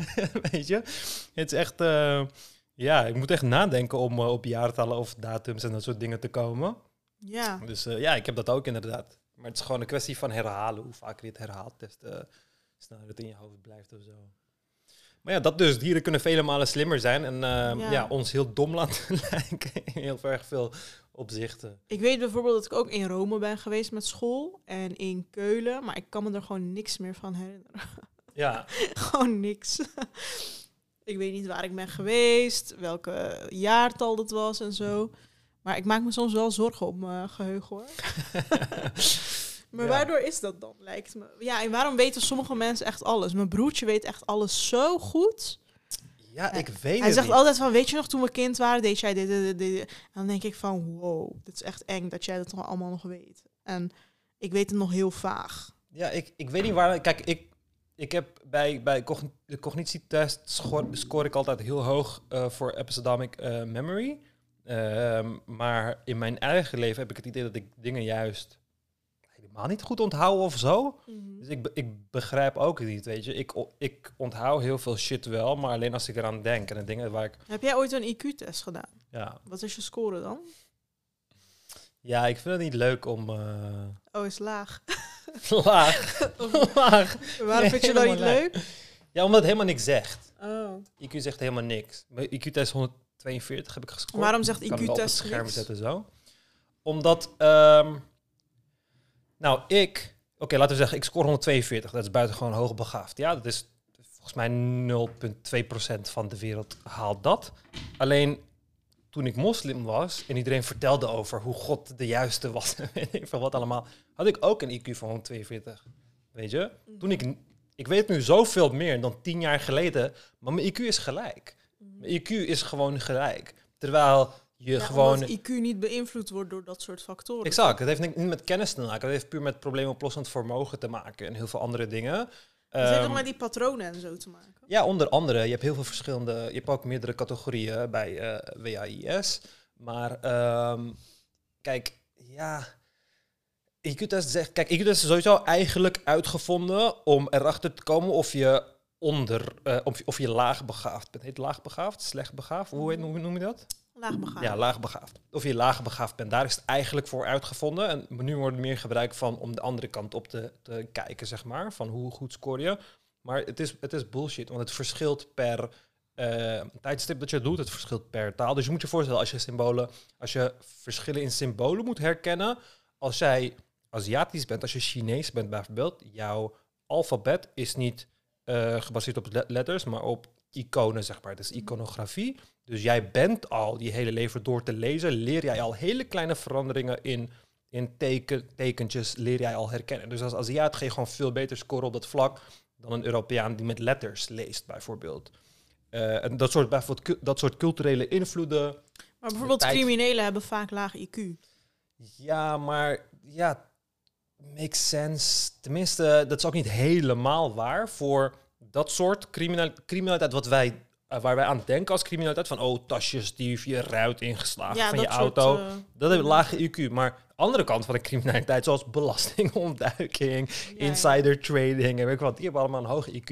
Weet je? Het is echt... eh, ja, ik moet echt nadenken om eh, op jaartallen of datums en dat soort dingen te komen. Ja. Dus eh, ja, ik heb dat ook inderdaad. Maar het is gewoon een kwestie van herhalen. Hoe vaker je het herhaalt, des te sneller het in je hoofd blijft of zo. Maar ja, dat dus. Dieren kunnen vele malen slimmer zijn. En ja. Ja. ons heel dom laten lijken heel erg veel opzichten. Ik weet bijvoorbeeld dat ik ook in Rome ben geweest met school. En in Keulen. Maar ik kan me er gewoon niks meer van herinneren. Ja, gewoon niks. ik weet niet waar ik ben geweest. Welke jaartal dat was en zo. Maar ik maak me soms wel zorgen op mijn geheugen hoor. maar Ja. waardoor is dat dan, lijkt me? Ja, en waarom weten sommige mensen echt alles? Mijn broertje weet echt alles zo goed. Ja ik weet Hij het zegt niet. altijd van, weet je nog, toen we kind waren, deed jij dit, dit, dit, dit. En dan denk ik van, wow, dit is echt eng dat jij dat toch allemaal nog weet. En ik weet het nog heel vaag. Ja, ik, ik weet niet waar... Kijk, ik, ik heb bij, bij cogn- de cognitietest scoor, scoor ik altijd heel hoog eh, voor episodic eh, memory. Ehm, maar in mijn eigen leven heb ik het idee dat ik dingen juist helemaal niet goed onthoud of zo. Dus ik, ik begrijp ook niet, weet je. Ik, ik onthoud heel veel shit wel, maar alleen als ik eraan denk. En de dingen waar ik... Heb jij ooit een IQ-test gedaan? Ja, Wat is je score dan? ja ik vind het niet leuk om... eh, Oh, is laag. laag. laag. Waarom Nee, vind je dat niet leuk? Ja, omdat het helemaal niks zegt. Oh. IQ zegt helemaal niks. IQ-test 142 heb ik gescoord. Waarom zegt Ik kan wel op het IQ-test scherm niks? zetten zo. Omdat, ehm, nou, ik... Oké, laten we zeggen, ik score 142. Dat is buitengewoon hoogbegaafd. Ja, dat is volgens mij 0,2% van de wereld haalt dat. Alleen toen ik moslim was en iedereen vertelde over hoe God de juiste was en weet ik veel wat allemaal, had ik ook een IQ van 142. Weet je? Toen ik, ik weet nu zoveel meer dan tien jaar geleden, maar mijn IQ is gelijk. Mijn IQ is gewoon gelijk. Terwijl je Ja, gewoon... IQ niet beïnvloed wordt door dat soort factoren. Exact. Het heeft niet met kennis te maken. Het heeft puur met probleemoplossend vermogen te maken en heel veel andere dingen. Het heeft Ehm, ook met die patronen en zo te maken. ja, onder andere. Je hebt heel veel verschillende. Je hebt ook meerdere categorieën bij eh WAIS. Maar ehm, kijk, ja. IQ-test zegt. Kijk, IQ-test is sowieso eigenlijk uitgevonden om erachter te komen of je onder. eh, of, je- of je laagbegaafd bent. Heet laagbegaafd? Slecht begaafd? Hoe, heet, hoe noem je dat? Laag begaan. Ja, laagbegaafd. Of je laagbegaafd bent. Daar is het eigenlijk voor uitgevonden. En nu wordt er meer gebruik van om de andere kant op te, te kijken, zeg maar. Van hoe goed score je. Maar het is, het is bullshit, want het verschilt per eh, tijdstip dat je het doet. Het verschilt per taal. Dus je moet je voorstellen, als je symbolen, als je verschillen in symbolen moet herkennen. Als jij Aziatisch bent, als je Chinees bent bijvoorbeeld, jouw alfabet is niet eh, gebaseerd op le- letters, maar op iconen, zeg maar. Het is iconografie. Dus jij bent al je hele leven door te lezen, leer jij al hele kleine veranderingen in, in teken, tekentjes, leer jij al herkennen. Dus als Aziat ga je gewoon veel beter scoren op dat vlak dan een Europeaan die met letters leest, bijvoorbeeld. Eh, en dat soort, bijvoorbeeld, dat soort culturele invloeden. Maar bijvoorbeeld tijd- criminelen hebben vaak laag IQ. Ja, maar ja, makes sense. Tenminste, dat is ook niet helemaal waar voor dat soort criminal, criminaliteit wat wij, eh, waar wij aan denken als criminaliteit. Van, oh, tasjes die je ruit ingeslagen Ja, van je soort, auto. eh, dat heeft lage IQ. Maar andere kant van de criminaliteit, zoals belastingontduiking, ja. insider trading en weet ik wat, die hebben allemaal een hoge IQ.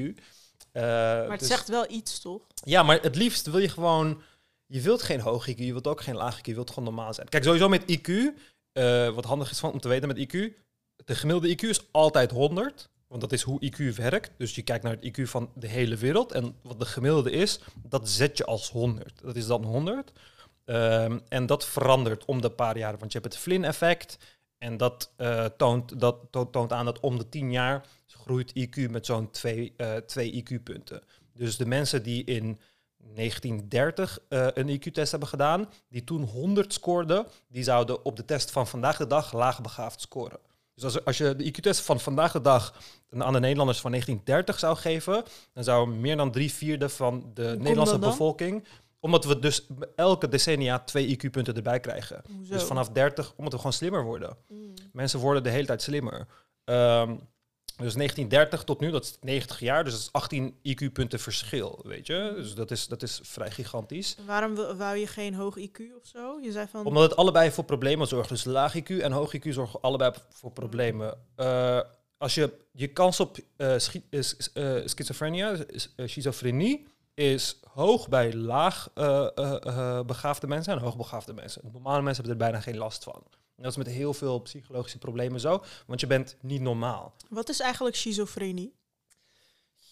Eh, Maar het dus- zegt wel iets, toch? ja, maar het liefst wil je gewoon... Je wilt geen hoog IQ, je wilt ook geen laag IQ, je wilt gewoon normaal zijn. Kijk, sowieso met IQ, wat handig is van, om te weten met IQ... De gemiddelde IQ is altijd 100, want dat is hoe IQ werkt. Dus je kijkt naar het IQ van de hele wereld. En wat de gemiddelde is, dat zet je als 100. Dat is dan 100. Ehm, en dat verandert om de paar jaar, want je hebt het Flynn-effect... En dat, eh, toont, dat to- toont aan dat om de 10 jaar groeit IQ met zo'n 2 twee IQ-punten. Dus de mensen die in 1930 eh, een IQ-test hebben gedaan, die toen 100 scoorden, die zouden op de test van vandaag de dag laagbegaafd scoren. Dus als, als je de IQ-test van vandaag de dag aan de Nederlanders van 1930 zou geven, dan zou meer dan drie vierde van de Nederlandse bevolking, omdat we dus elke decennia twee IQ-punten erbij krijgen. Hoezo? Dus vanaf 30, omdat we gewoon slimmer worden. Mm. Mensen worden de hele tijd slimmer. Ehm, dus 1930 tot nu, dat is 90 jaar, dus dat is 18 IQ-punten verschil, weet je. Dus dat is, dat is vrij gigantisch. Waarom wou je geen hoog IQ of zo? Je zei van... Omdat het allebei voor problemen zorgt. Dus laag IQ en hoog IQ zorgen allebei voor problemen. Eh, als je je kans op eh, schi- eh, schizofrenia, schizofrenie, is hoog bij laag begaafde mensen en hoogbegaafde mensen. Normale mensen hebben er bijna geen last van. Dat is met heel veel psychologische problemen zo, want je bent niet normaal. Wat is eigenlijk schizofrenie?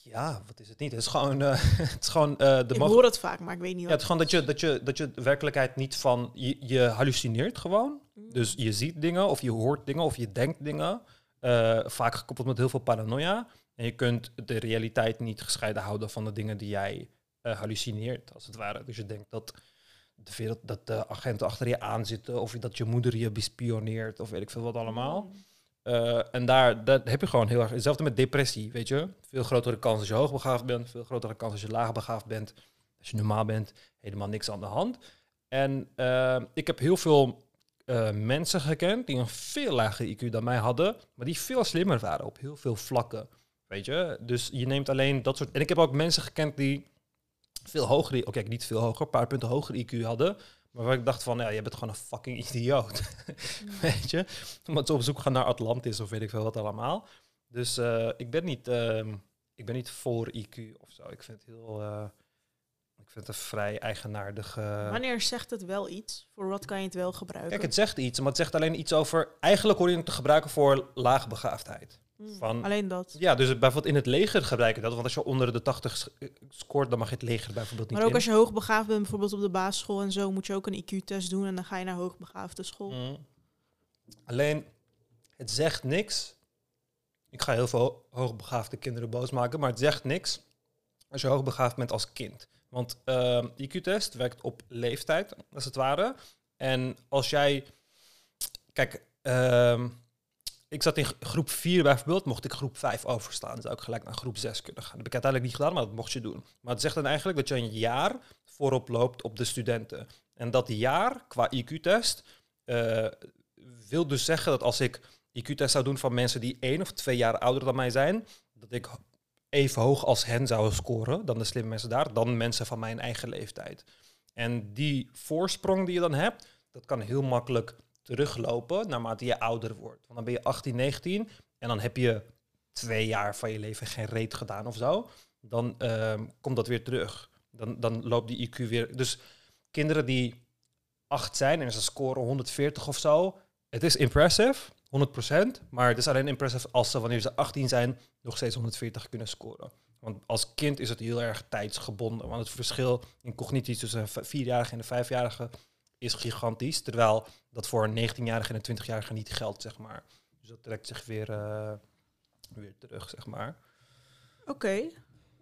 Ja, wat is het niet? Het is gewoon, eh, het is gewoon eh, de ik hoor het vaak, maar ik weet niet Ja, wat het is gewoon dat je, dat je, dat je de werkelijkheid niet van... Je, je hallucineert gewoon. Mm. Dus je ziet dingen of je hoort dingen of je denkt dingen. Eh, vaak gekoppeld met heel veel paranoia. En je kunt de realiteit niet gescheiden houden van de dingen die jij hallucineert, als het ware. Dus je denkt dat de, wereld, dat de agenten achter je aanzitten... of dat je moeder je bespioneert of weet ik veel wat allemaal. Mm. Eh, en daar dat heb je gewoon heel erg. Hetzelfde met depressie, weet je. Veel grotere kans als je hoogbegaafd bent, veel grotere kans als je laagbegaafd bent. Als je normaal bent, helemaal niks aan de hand. En eh, ik heb heel veel eh, mensen gekend die een veel lager IQ dan mij hadden, maar die veel slimmer waren op heel veel vlakken. Weet je, dus je neemt alleen dat soort. En ik heb ook mensen gekend die veel hoger, oké, niet veel hoger, een paar punten hoger IQ hadden. Maar waar ik dacht van, ja, je bent gewoon een fucking idioot. weet je? Omdat ze op zoek gaan naar Atlantis of weet ik veel wat allemaal. Dus eh, ik, ben niet, ehm, ik ben niet voor IQ of zo. Ik vind het heel... eh, ik vind het een vrij eigenaardige... Wanneer zegt het wel iets? Voor wat kan je het wel gebruiken? Kijk, het zegt iets, maar het zegt alleen iets over... Eigenlijk hoor je het te gebruiken voor laagbegaafdheid. Mm, van- Alleen dat. Ja, dus bijvoorbeeld in het leger gebruik je dat. Want als je onder de 80 sch- eh, scoort, dan mag je het leger bijvoorbeeld niet Maar ook in. als je hoogbegaafd bent, bijvoorbeeld op de basisschool en zo, moet je ook een IQ-test doen en dan ga je naar hoogbegaafde school. Mm. Alleen, het zegt niks. Ik ga heel veel ho- hoogbegaafde kinderen boos maken, maar het zegt niks als je hoogbegaafd bent als kind. Want ehm IQ-test werkt op leeftijd, als het ware. En als jij... Kijk, ehm, ik zat in groep 4 bijvoorbeeld, mocht ik groep 5 overstaan. Zou ik gelijk naar groep 6 kunnen gaan. Dat heb ik uiteindelijk niet gedaan, maar dat mocht je doen. Maar het zegt dan eigenlijk dat je een jaar voorop loopt op de studenten. En dat jaar qua IQ-test eh, wil dus zeggen dat als ik IQ-test zou doen van mensen die één of twee jaar ouder dan mij zijn, dat ik even hoog als hen zou scoren, dan de slimme mensen daar, dan mensen van mijn eigen leeftijd. En die voorsprong die je dan hebt, dat kan heel makkelijk teruglopen naarmate je ouder wordt. Want dan ben je 18, 19 en dan heb je twee jaar van je leven geen reet gedaan of zo. Dan ehm, komt dat weer terug. Dan, dan loopt die IQ weer. Dus kinderen die 8 zijn en ze scoren 140 of zo. Het is impressive, 100%. Maar het is alleen impressive als ze wanneer ze 18 zijn nog steeds 140 kunnen scoren. Want als kind is het heel erg tijdsgebonden. Want het verschil in cognitie tussen een vierjarige en een vijfjarige is gigantisch. Terwijl dat voor een 19-jarige en een 20-jarige niet geldt, zeg maar. Dus dat trekt zich weer, eh, weer terug, zeg maar. Oké.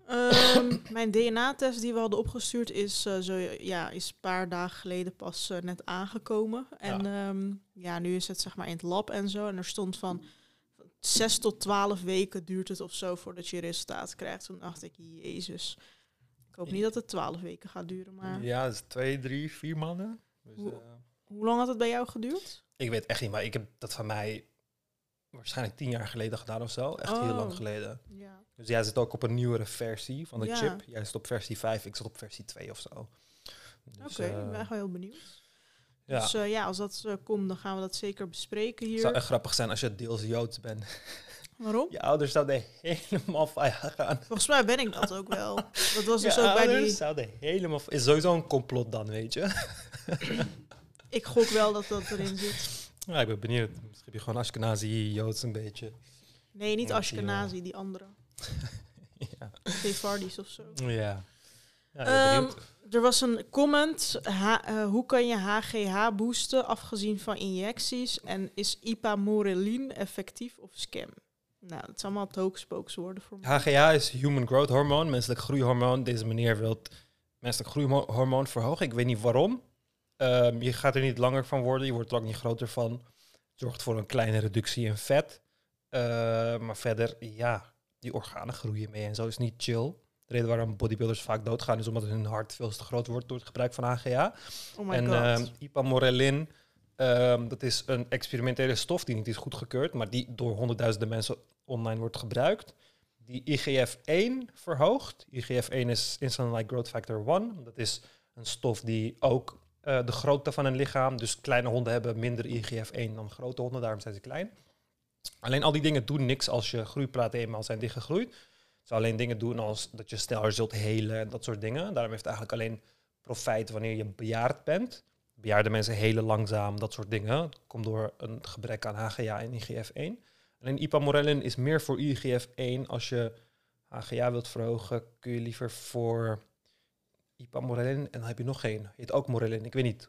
Ehm, mijn DNA-test die we hadden opgestuurd is, eh, zo, ja, is een paar dagen geleden pas eh, net aangekomen. En ja. ja, nu is het zeg maar in het lab en zo. En er stond van 6 tot 12 weken duurt het of zo voordat je resultaat krijgt. Toen dacht ik, jezus. Ik hoop niet dat het 12 weken gaat duren, maar... Ja, dat is twee, drie, vier maanden. Dus, Hoe- eh, Hoe lang had het bij jou geduurd? ik weet echt niet, maar ik heb dat van mij waarschijnlijk tien jaar geleden gedaan of zo. Echt heel lang Oh. geleden. Ja. Dus jij zit ook op een nieuwere versie van de Ja. chip. Jij zit op versie 5, ik zit op versie 2 of zo. Oké, Dus, ik eh, ben echt wel heel benieuwd. ja. Dus eh, ja, als dat eh, komt, dan gaan we dat zeker bespreken Het hier. zou echt grappig zijn als je deels Joods bent. Waarom? Je ouders zouden helemaal van gaan. Volgens mij ben ik dat ook wel. Dat was dus Je ook bij ouders die... zouden helemaal... Is sowieso een complot dan, weet je? Ik gok wel dat dat erin zit. Ja, ik ben benieuwd. Misschien heb je gewoon Ashkenazi, Joods een beetje. Nee, niet Ashkenazi, die andere. ja. Sefardis of zo. ja. Ja, Ehm, er was een comment. Eh, hoe kan je HGH boosten afgezien van injecties? En is ipamorelin effectief of scam? Nou, dat zijn allemaal tokenspookswoorden voor mij. HGH is Human Growth Hormone, menselijk groeihormoon. Deze meneer wil menselijk groeihormoon verhogen. Ik weet niet waarom. Ehm, je gaat er niet langer van worden, je wordt er ook niet groter van. Het zorgt voor een kleine reductie in vet. Eh, maar verder, ja, die organen groeien mee en zo is niet chill. De reden waarom bodybuilders vaak doodgaan is omdat hun hart veel te groot wordt door het gebruik van HGH. Oh my en god. ehm, ipamorelin, ehm, dat is een experimentele stof die niet is goedgekeurd, maar die door honderdduizenden mensen online wordt gebruikt. Die IGF-1 verhoogt. IGF-1 is Insulin Like Growth Factor 1. Dat is een stof die ook eh, de grootte van een lichaam, dus kleine honden hebben minder IGF-1 dan grote honden, daarom zijn ze klein. Alleen al die dingen doen niks als je groeiplaten eenmaal zijn dichtgegroeid. Zou alleen dingen doen als dat je sneller zult helen en dat soort dingen. Daarom heeft het eigenlijk alleen profijt wanneer je bejaard bent. Bejaarde mensen helen langzaam, dat soort dingen. Dat komt door een gebrek aan HGA en IGF-1. Alleen ipamorelin is meer voor IGF-1. Als je HGA wilt verhogen, kun je liever voor ipamorelin. En dan heb je nog geen. Heet ook morelin. Ik weet niet.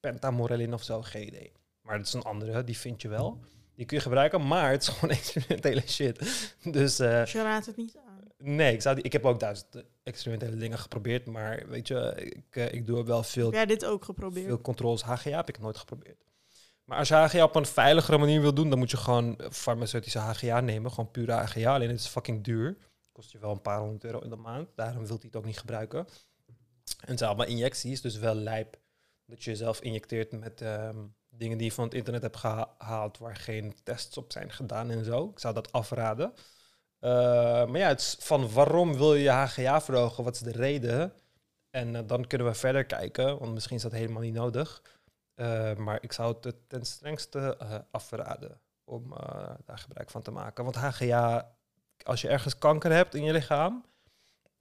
Pentamorelin of zo, geen idee. Maar dat is een andere, die vind je wel. Die kun je gebruiken, maar het is gewoon experimentele shit. Dus eh, Dus je raadt het niet aan. nee, ik, zou die, ik heb ook duizend experimentele dingen geprobeerd. Maar weet je, ik, eh, ik doe wel veel jij dit ook geprobeerd? veel controles. HGA heb ik nooit geprobeerd. Maar als je HGA op een veiligere manier wil doen, dan moet je gewoon farmaceutische HGA nemen. Gewoon pure HGA. Alleen het is fucking duur. Kost je wel een paar honderd euro in de maand. Daarom wil hij het ook niet gebruiken. En het zijn allemaal injecties, dus wel lijp dat je jezelf injecteert met ehm, dingen die je van het internet hebt geha- gehaald waar geen tests op zijn gedaan en zo. Ik zou dat afraden. Eh, maar ja, het van waarom wil je je HGA verhogen? Wat is de reden? En eh, dan kunnen we verder kijken, want misschien is dat helemaal niet nodig. Eh, maar ik zou het ten strengste afraden om daar gebruik van te maken. Want HGA, als je ergens kanker hebt in je lichaam,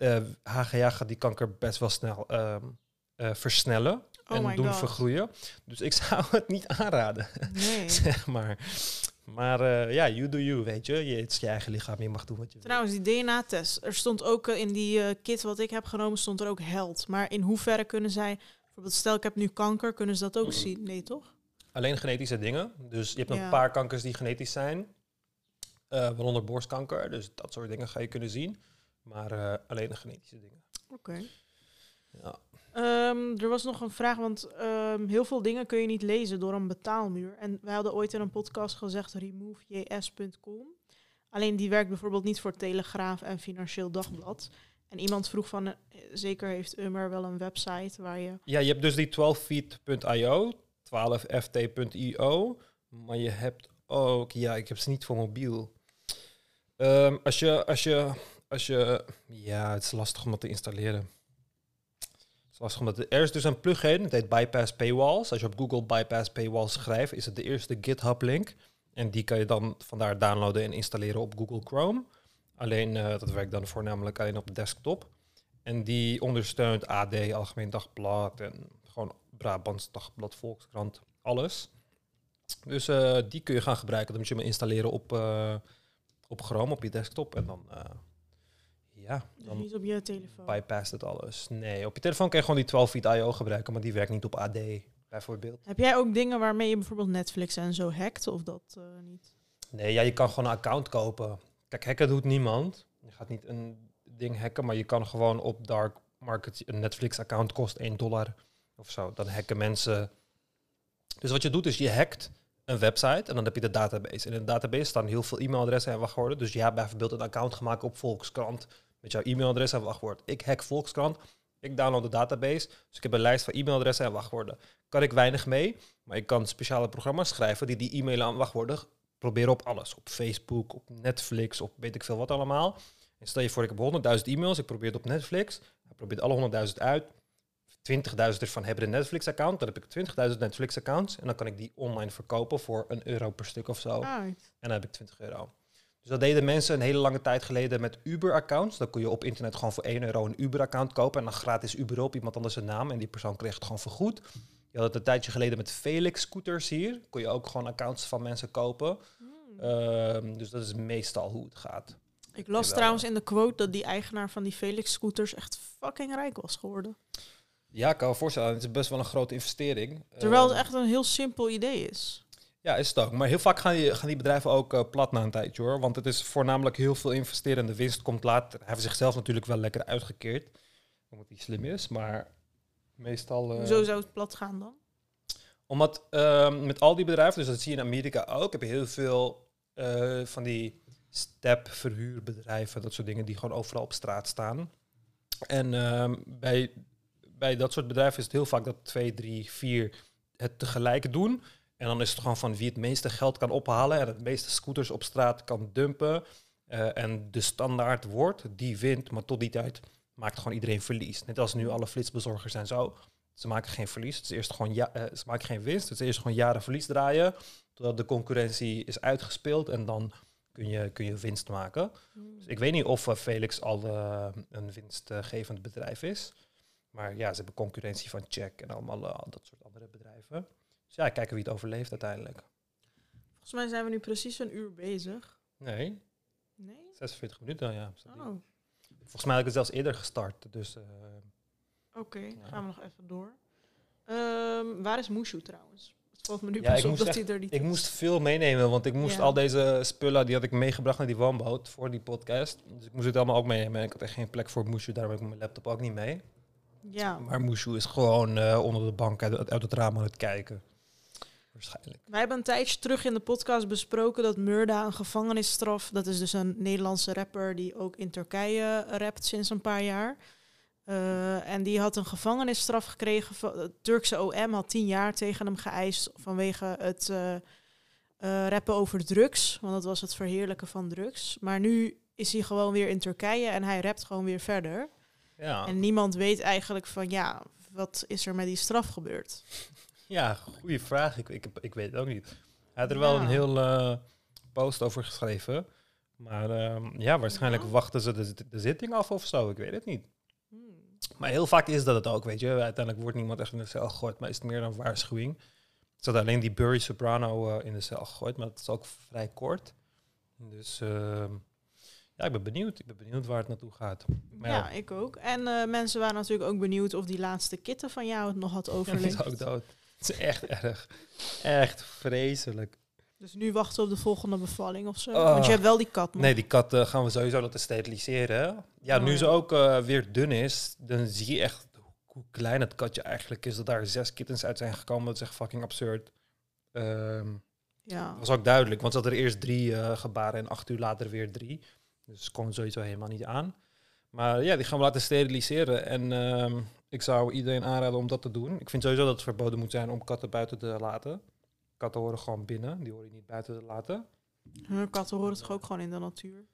eh, HGA gaat die kanker best wel snel ehm, eh, versnellen Oh en doen god. vergroeien. Dus ik zou het niet aanraden, Nee. zeg maar. Maar eh, ja, you do you, weet je. je. Het is je eigen lichaam, je mag doen wat je. Trouwens, die DNA-test. Er stond ook eh, in die eh, kit wat ik heb genomen, stond er ook held. Maar in hoeverre kunnen zij, bijvoorbeeld stel ik heb nu kanker, kunnen ze dat ook zien? Nee, toch? Alleen genetische dingen. Dus je hebt Ja. een paar kankers die genetisch zijn. eh, waaronder borstkanker. Dus dat soort dingen ga je kunnen zien. Maar eh, alleen de genetische dingen. Oké. Ja. Ehm, er was nog een vraag, want ehm, heel veel dingen kun je niet lezen door een betaalmuur. En wij hadden ooit in een podcast gezegd removejs.com. Alleen die werkt bijvoorbeeld niet voor Telegraaf en Financieel Dagblad. En iemand vroeg van, eh, zeker heeft Ummer wel een website waar je... ja, je hebt dus die 12feet.io, 12ft.io. Maar je hebt ook... Ja, ik heb ze niet voor mobiel. Ehm, als je... Als je als je, ja, het is lastig om dat te installeren. Het is lastig omdat er is dus een plugin, het heet Bypass Paywalls. Als je op Google Bypass Paywalls schrijft, is het de eerste GitHub link. En die kan je dan vandaar downloaden en installeren op Google Chrome. Alleen, eh, dat werkt dan voornamelijk alleen op de desktop. En die ondersteunt AD, Algemeen Dagblad en gewoon Brabants Dagblad, Volkskrant, alles. Dus eh, die kun je gaan gebruiken. Dan moet je hem installeren op, eh, op Chrome, op je desktop. En dan, ja, Dus dan niet op je telefoon. bypast het alles. Nee, op je telefoon kan je gewoon die 12 feet IO gebruiken, maar die werkt niet op AD, bijvoorbeeld. Heb jij ook dingen waarmee je bijvoorbeeld Netflix en zo hackt of dat eh, niet? Nee, ja, je kan gewoon een account kopen. Kijk, hacken doet niemand. Je gaat niet een ding hacken, maar je kan gewoon op dark market een Netflix-account kost 1 dollar of zo. Dan hacken mensen. Dus wat je doet is je hackt een website en dan heb je de database. En in de database staan heel veel e-mailadressen en wachtwoorden. Dus je hebt bijvoorbeeld een account gemaakt op Volkskrant met jouw e-mailadres en wachtwoord. Ik hack Volkskrant. Ik download de database. Dus ik heb een lijst van e-mailadressen en wachtwoorden. Kan ik weinig mee, maar ik kan speciale programma's schrijven die die e-mailen aan wachtwoorden proberen op alles. Op Facebook, op Netflix, op weet ik veel wat allemaal. En stel je voor, ik heb 100.000 e-mails, ik probeer het op Netflix. Hij probeert alle 100.000 uit. 20.000 ervan hebben een Netflix-account. Dan heb ik 20.000 Netflix-accounts. En dan kan ik die online verkopen voor een euro per stuk of zo. En dan heb ik 20 euro. Dus dat deden mensen een hele lange tijd geleden met Uber-accounts. Dan kon je op internet gewoon voor 1 euro een Uber-account kopen. En dan gratis Uber op iemand anders zijn naam. En die persoon kreeg het gewoon vergoed. Je had het een tijdje geleden met Felix scooters hier. Kon je ook gewoon accounts van mensen kopen. Hmm. Ehm, dus dat is meestal hoe het gaat. Ik las Jawel. trouwens in de quote dat die eigenaar van die Felix scooters echt fucking rijk was geworden. Ja, ik kan me voorstellen. Het is best wel een grote investering. Terwijl het Ehm, echt een heel simpel idee is. Ja, is het ook. Maar heel vaak gaan die, gaan die bedrijven ook eh, plat na een tijdje hoor. Want het is voornamelijk heel veel investeren en de winst komt later. Hij heeft zichzelf natuurlijk wel lekker uitgekeerd. Omdat hij slim is. Maar meestal... eh, Hoezo zou het plat gaan dan? Omdat ehm, met al die bedrijven, dus dat zie je in Amerika ook, heb je heel veel eh, van die step-verhuurbedrijven, dat soort dingen die gewoon overal op straat staan. En ehm, bij, bij dat soort bedrijven is het heel vaak dat twee, drie, vier het tegelijk doen. En dan is het gewoon van wie het meeste geld kan ophalen en het meeste scooters op straat kan dumpen. Eh, en de standaard wordt, die wint, maar tot die tijd maakt gewoon iedereen verlies. Net als nu alle flitsbezorgers en zo. Ze maken geen verlies. Het is eerst gewoon ja, eh, ze maken geen winst. Het is eerst gewoon jaren verlies draaien. Totdat de concurrentie is uitgespeeld. En dan kun je, kun je winst maken. Dus ik weet niet of eh, Felix al een winstgevend bedrijf is. Maar ja, ze hebben concurrentie van Check en allemaal dat soort andere bedrijven. Dus ja, kijken wie het overleeft uiteindelijk. Volgens mij zijn we nu precies een uur bezig. Nee, Nee? 46 minuten, ja. Oh, Volgens mij heb ik het zelfs eerder gestart. Dus eh, oké. Gaan we nog even door. Ehm, waar is Mushu trouwens? Het valt me nu Ja, pas ik op moest dat echt- hij er niet Ik is. moest veel meenemen, want ik moest Ja. al deze spullen, die had ik meegebracht naar die woonboot voor die podcast. Dus ik moest het allemaal ook meenemen. En ik had echt geen plek voor Mushu, daarom heb ik mijn laptop ook niet mee. Ja, Maar Mushu is gewoon eh, onder de bank uit, uit het raam aan het kijken. Waarschijnlijk. wij hebben een tijdje terug in de podcast besproken dat Murda een gevangenisstraf... Dat is dus een Nederlandse rapper die ook in Turkije rapt sinds een paar jaar. Eh, en die had een gevangenisstraf gekregen. van- Het Turkse OM had tien jaar tegen hem geëist vanwege het eh, eh, rappen over drugs. Want dat was het verheerlijken van drugs. Maar nu is hij gewoon weer in Turkije en hij rapt gewoon weer verder. Ja, En niemand weet eigenlijk van ja, wat is er met die straf gebeurd? Ja goede vraag. Ik, ik, ik weet het ook niet. Hij had er wel Ja. een heel eh, post over geschreven. Maar ehm, ja, waarschijnlijk Ja. wachten ze de, de zitting af of zo. Ik weet het niet. Hmm. Maar heel vaak is dat het ook, weet je. Uiteindelijk wordt niemand echt in de cel gegooid, maar is het meer een waarschuwing. Er zat alleen die Burry Soprano eh, in de cel gegooid, maar dat is ook vrij kort. Dus ehm, ja, ik ben benieuwd. Ik ben benieuwd waar het naartoe gaat. Maar Ja, ja. ik ook. En eh, mensen waren natuurlijk ook benieuwd of die laatste kitten van jou het nog had Hij is overleefd. ook dood. Het is echt erg. Echt vreselijk. Dus nu wachten we op de volgende bevalling of zo. Oh. Want je hebt wel die kat nog. Nee, die kat eh, gaan we sowieso laten steriliseren. Ja, Oh, nu ze ook eh, weer dun is, dan zie je echt hoe klein het katje eigenlijk is. Dat daar zes kittens uit zijn gekomen. Dat is echt fucking absurd. Ehm, Ja. Dat was ook duidelijk, want ze hadden er eerst drie eh, gebaren en acht uur later weer drie. Dus ze kon sowieso helemaal niet aan. Maar ja, die gaan we laten steriliseren. En ehm, ik zou iedereen aanraden om dat te doen. Ik vind sowieso dat het verboden moet zijn om katten buiten te laten. Katten horen gewoon binnen, die horen je niet buiten te laten. Katten horen toch ook gewoon in de natuur?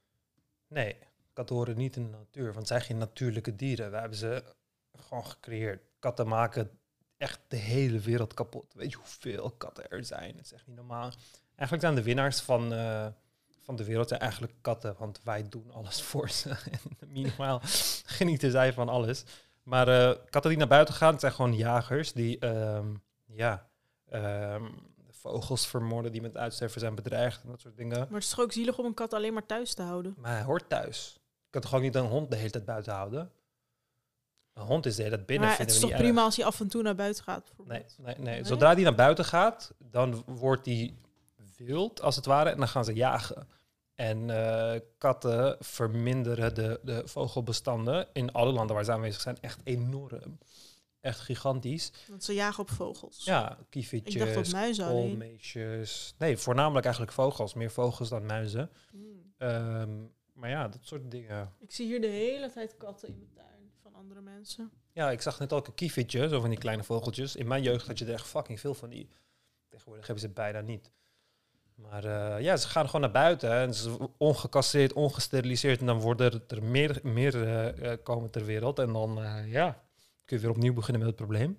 Nee, katten horen niet in de natuur, want het zijn geen natuurlijke dieren. We hebben ze gewoon gecreëerd. Katten maken echt de hele wereld kapot. Weet je hoeveel katten er zijn? Het is echt niet normaal. Eigenlijk zijn de winnaars van, eh, van de wereld zijn eigenlijk katten, want wij doen alles voor ze. en minimaal genieten zij van alles. Maar eh, katten die naar buiten gaan, het zijn gewoon jagers die ehm, ja, ehm, vogels vermoorden die met uitsterven zijn bedreigd en dat soort dingen. Maar het is toch ook zielig om een kat alleen maar thuis te houden? Maar hij hoort thuis. Je kan toch ook niet een hond de hele tijd buiten houden? Een hond is de hele tijd binnen. maar het is toch prima als hij af en toe naar buiten gaat? Nee, nee, nee. Nee? Zodra die naar buiten gaat, dan wordt die wild, als het ware, en dan gaan ze jagen. En eh, katten verminderen de, de vogelbestanden in alle landen waar ze aanwezig zijn echt enorm. Echt gigantisch. Want ze jagen op vogels. Ja, kievitjes, Ik dacht op muizen alleen. koolmeesjes. Nee, voornamelijk eigenlijk vogels. Meer vogels dan muizen. Hmm. Ehm, maar ja, dat soort dingen. Ik zie hier de hele tijd katten in mijn tuin van andere mensen. Ja, ik zag net ook een kievitje, zo van die kleine vogeltjes. In mijn jeugd had je er echt fucking veel van die. Tegenwoordig hebben ze het bijna niet. Maar eh, ja, ze gaan gewoon naar buiten. hè, En ze zijn ongecastreerd, ongesteriliseerd. En dan worden er meer, meer eh, eh, komen ter wereld. En dan ja, kun je weer opnieuw beginnen met het probleem.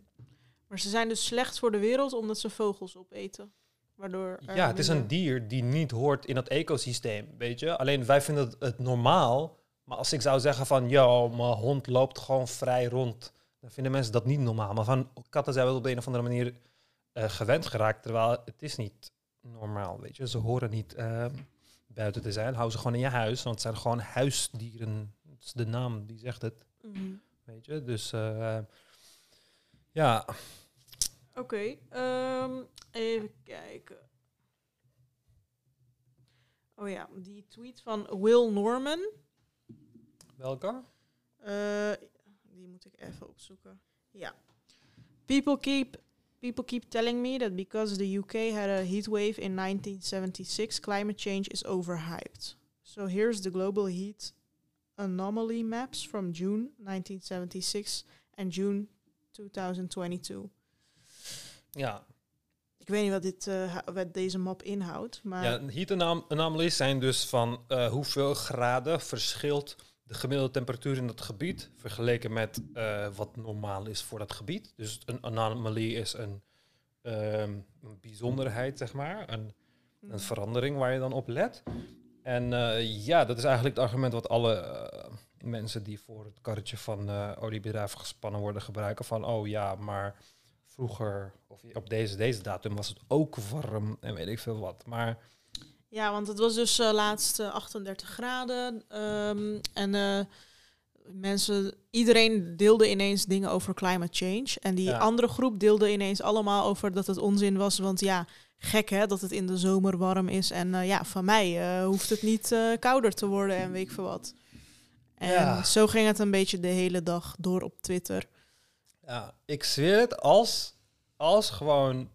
Maar ze zijn dus slecht voor de wereld omdat ze vogels opeten. Waardoor Ja, het is een dier die niet hoort in dat ecosysteem, weet je. Alleen wij vinden het, het normaal. Maar als ik zou zeggen van, yo, mijn hond loopt gewoon vrij rond. Dan vinden mensen dat niet normaal. Maar van katten zijn we op de een of andere manier gewend geraakt. Terwijl het is niet normaal, weet je. Ze horen niet ehm, buiten te zijn. Hou ze gewoon in je huis, want het zijn gewoon huisdieren. Dat is de naam, die zegt het. Mhm. Weet je, dus eh, ja, Oké, ehm, even kijken. Oh ja, die tweet van Will Norman. welke? Eh, die moet ik even opzoeken. Ja. People keep people keep telling me that because the UK had a heat wave in 1976, climate change is overhyped. So here's the global heat anomaly maps from June 1976 and June 2022. Ja, Ik weet niet wat, dit, hu- wat deze map inhoudt, maar ja heat anom- anomalies zijn dus van eh, hoeveel graden verschilt de gemiddelde temperatuur in dat gebied vergeleken met eh, wat normaal is voor dat gebied. Dus een anomalie is een, ehm, een bijzonderheid, zeg maar, een, een verandering waar je dan op let. En eh, ja, dat is eigenlijk het argument wat alle eh, mensen die voor het karretje van oliebedrijven gespannen worden gebruiken. Van, oh ja, maar vroeger, of op deze, deze datum was het ook warm en weet ik veel wat. Maar Ja, want het was dus eh, laatst eh, 38 graden. ehm, en eh, mensen, iedereen deelde ineens dingen over climate change. En die Ja. andere groep deelde ineens allemaal over dat het onzin was. Want ja, gek hè, dat het in de zomer warm is. En eh, ja, van mij eh, hoeft het niet eh, kouder te worden en weet ik veel wat. En Ja. zo ging het een beetje de hele dag door op Twitter. ja, ik zweer het, als, als gewoon,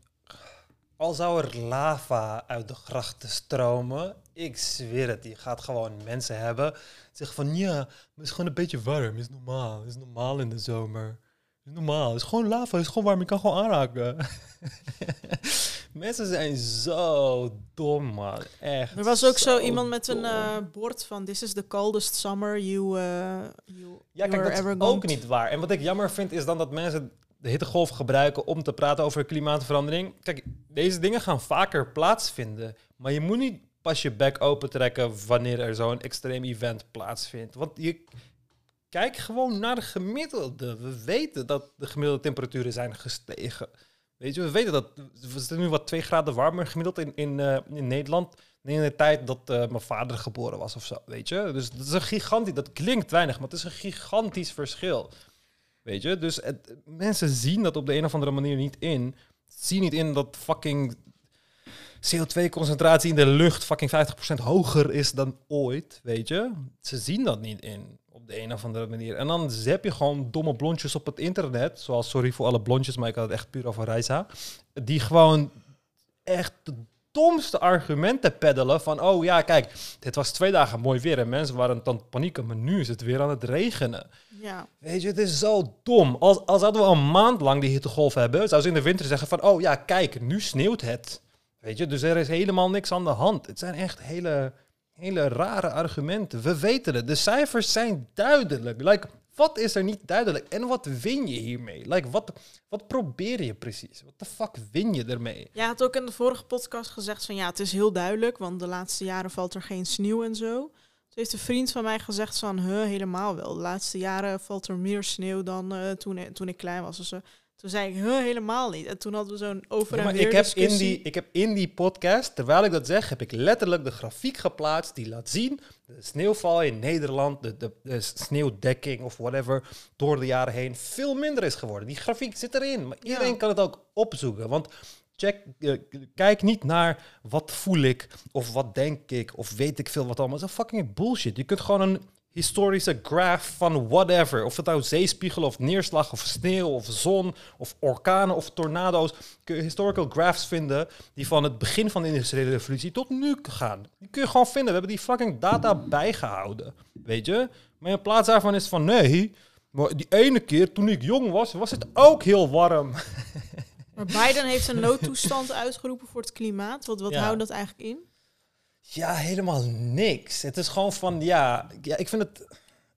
al zou er lava uit de grachten stromen, ik zweer het, je gaat gewoon mensen hebben zeggen van ja, maar het is gewoon een beetje warm, is normaal, is normaal in de zomer. Is normaal, is gewoon lava, is gewoon warm, je kan gewoon aanraken. Mensen zijn zo dom, man. Echt. Er was ook zo, iemand met een eh, bord van This is the coldest summer you, eh you, Ja, kijk, dat is ook niet waar. En wat ik jammer vind, is dan dat mensen de hittegolf gebruiken om te praten over klimaatverandering. Kijk, deze dingen gaan vaker plaatsvinden. Maar je moet niet pas je bek open trekken wanneer er zo'n extreem event plaatsvindt. Want je kijk gewoon naar de gemiddelde. We weten dat de gemiddelde temperaturen zijn gestegen. Weet je, we weten dat we nu wat twee graden warmer gemiddeld in, in, eh, in Nederland. In de tijd dat eh, mijn vader geboren was of zo, weet je. Dus dat is een gigantisch, dat klinkt weinig, maar het is een gigantisch verschil. Weet je, dus mensen zien dat op de een of andere manier niet in. Zien niet in dat fucking CO2-concentratie in de lucht fucking 50% hoger is dan ooit, weet je. Ze zien dat niet in op de een of andere manier. En dan heb je gewoon domme blondjes op het internet, zoals, sorry voor alle blondjes, maar ik had het echt puur over Reisa, die gewoon echt de domste argumenten peddelen van, oh ja, kijk, dit was twee dagen mooi weer en mensen waren dan panieken, maar nu is het weer aan het regenen. Ja, Weet je, het is zo dom. Als, als zouden we een maand lang die hittegolf hebben, zou ze in de winter zeggen van, oh ja, kijk, nu sneeuwt het. Weet je, dus er is helemaal niks aan de hand. Het zijn echt hele, hele rare argumenten. We weten het. De cijfers zijn duidelijk. Like, wat is er niet duidelijk? En wat win je hiermee? Like, wat, wat probeer je precies? Wat de fuck win je ermee? Jij had ook in de vorige podcast gezegd van ja, het is heel duidelijk, want de laatste jaren valt er geen sneeuw en zo. Toen heeft een vriend van mij gezegd van, huh, helemaal wel. De laatste jaren valt er meer sneeuw dan eh, toen, toen ik klein was. zo. Toen zei ik, huh, helemaal niet. En toen hadden we zo'n over Ja, maar weer ik heb, in die, ik heb in die podcast, terwijl ik dat zeg, heb ik letterlijk de grafiek geplaatst die laat zien de sneeuwval in Nederland, de, de, de sneeuwdekking of whatever, door de jaren heen veel minder is geworden. Die grafiek zit erin, maar iedereen Ja. kan het ook opzoeken. Want check, eh, kijk niet naar wat voel ik of wat denk ik of weet ik veel wat allemaal. Dat is een fucking bullshit. Je kunt gewoon een historische graph van whatever. Of het nou zeespiegel of neerslag of sneeuw of zon of orkanen of tornado's. Kun je historical graphs vinden die van het begin van de industriële revolutie tot nu gaan. Die kun je gewoon vinden. We hebben die fucking data bijgehouden. Weet je? Maar in plaats daarvan is van nee. Maar die ene keer toen ik jong was, was het ook heel warm. Maar Biden heeft een noodtoestand uitgeroepen voor het klimaat. Wat, wat Ja. houdt dat eigenlijk in? Ja, helemaal niks. Het is gewoon van, ja, ja ik, vind het,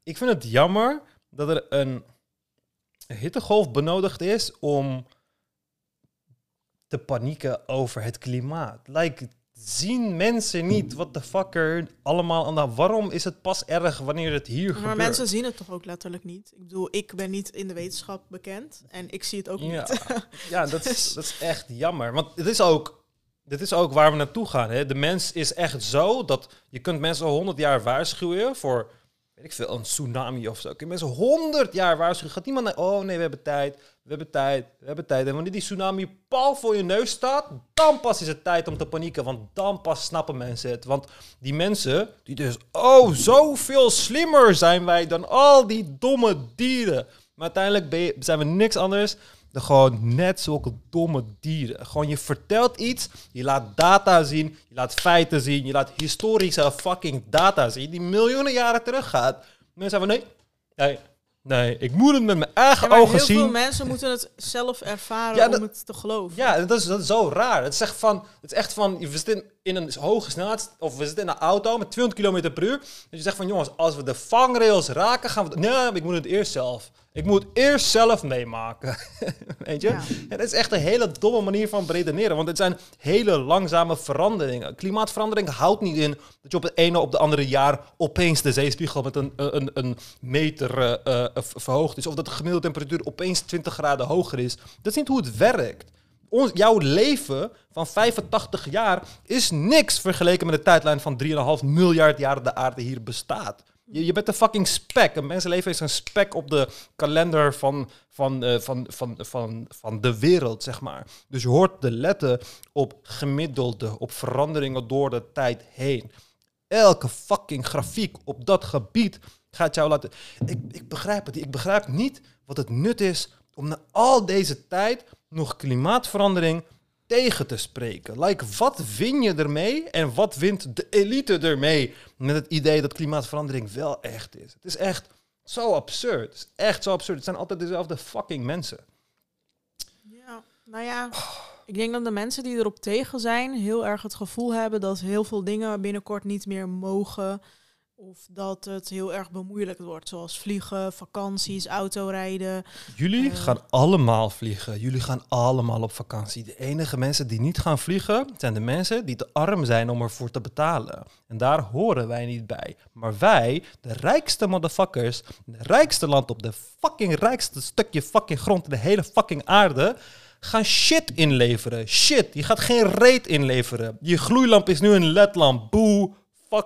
ik vind het jammer dat er een hittegolf benodigd is om te panieken over het klimaat. Like, zien mensen niet wat de fuck er allemaal aan de... Waarom is het pas erg wanneer het hier Maar gebeurt? mensen zien het toch ook letterlijk niet? Ik bedoel, ik ben niet in de wetenschap bekend en ik zie het ook Ja, niet. ja dat, is, dat is echt jammer. Want het is ook dit is ook waar we naartoe gaan. Hè? De mens is echt zo dat je kunt mensen 100 jaar waarschuwen voor, weet ik veel, een tsunami of zo. Je mensen 100 jaar waarschuwen. Gaat niemand naar, oh nee, we hebben tijd, we hebben tijd, we hebben tijd. En wanneer die tsunami pal voor je neus staat, dan pas is het tijd om te panieken. Want dan pas snappen mensen het. Want die mensen, die dus, oh, zoveel slimmer zijn wij dan al die domme dieren. Maar uiteindelijk zijn we niks anders dan gewoon net zulke domme dieren. Gewoon je vertelt iets, je laat data zien, je laat feiten zien, je laat historische fucking data zien die miljoenen jaren teruggaat. Mensen zeggen van nee, nee, nee, ik moet het met mijn eigen Ja, ogen heel veel zien. mensen moeten het zelf ervaren Ja, om het te geloven. Ja, dat is, dat is zo raar. Het is echt van, het is echt van, we zitten in een hoge snelheid, of we zitten in een auto met 200 km per uur. Dus je zegt van, jongens, als we de vangrails raken, gaan we... Nee, ik moet het eerst zelf. Ik moet eerst zelf meemaken. Weet je? Ja. En dat is echt een hele domme manier van redeneren, want het zijn hele langzame veranderingen. Klimaatverandering houdt niet in dat je op het ene op de andere jaar opeens de zeespiegel met een, een, een meter eh, eh, verhoogd is, of dat de gemiddelde temperatuur opeens 20 graden hoger is. Dat is niet hoe het werkt ons, jouw leven van 85 jaar is niks vergeleken met de tijdlijn van 3,5 miljard jaar dat de aarde hier bestaat. Je, je bent een fucking spek. Een mensenleven is een spek op de kalender van, van, eh, van, van, van, van de wereld, zeg maar. Dus je hoort te letten op gemiddelde, op veranderingen door de tijd heen. Elke fucking grafiek op dat gebied gaat jou laten... Ik, ik begrijp het. Ik begrijp niet wat het nut is om na al deze tijd nog klimaatverandering tegen te spreken. Like, wat win je ermee en wat wint de elite ermee met het idee dat klimaatverandering wel echt is? Het is echt zo absurd. Het is echt zo absurd. Het zijn altijd dezelfde fucking mensen. Ja, nou ja, ik denk dat de mensen die erop tegen zijn heel erg het gevoel hebben dat heel veel dingen binnenkort niet meer mogen. Of dat het heel erg bemoeilijkt wordt, zoals vliegen, vakanties, autorijden. Jullie Eh. gaan allemaal vliegen. Jullie gaan allemaal op vakantie. De enige mensen die niet gaan vliegen, zijn de mensen die te arm zijn om ervoor te betalen. En daar horen wij niet bij. Maar wij, de rijkste motherfuckers, de rijkste land op de fucking rijkste stukje fucking grond in de hele fucking aarde, gaan shit inleveren. Shit, je gaat geen reet inleveren. Je gloeilamp is nu een ledlamp. Boe,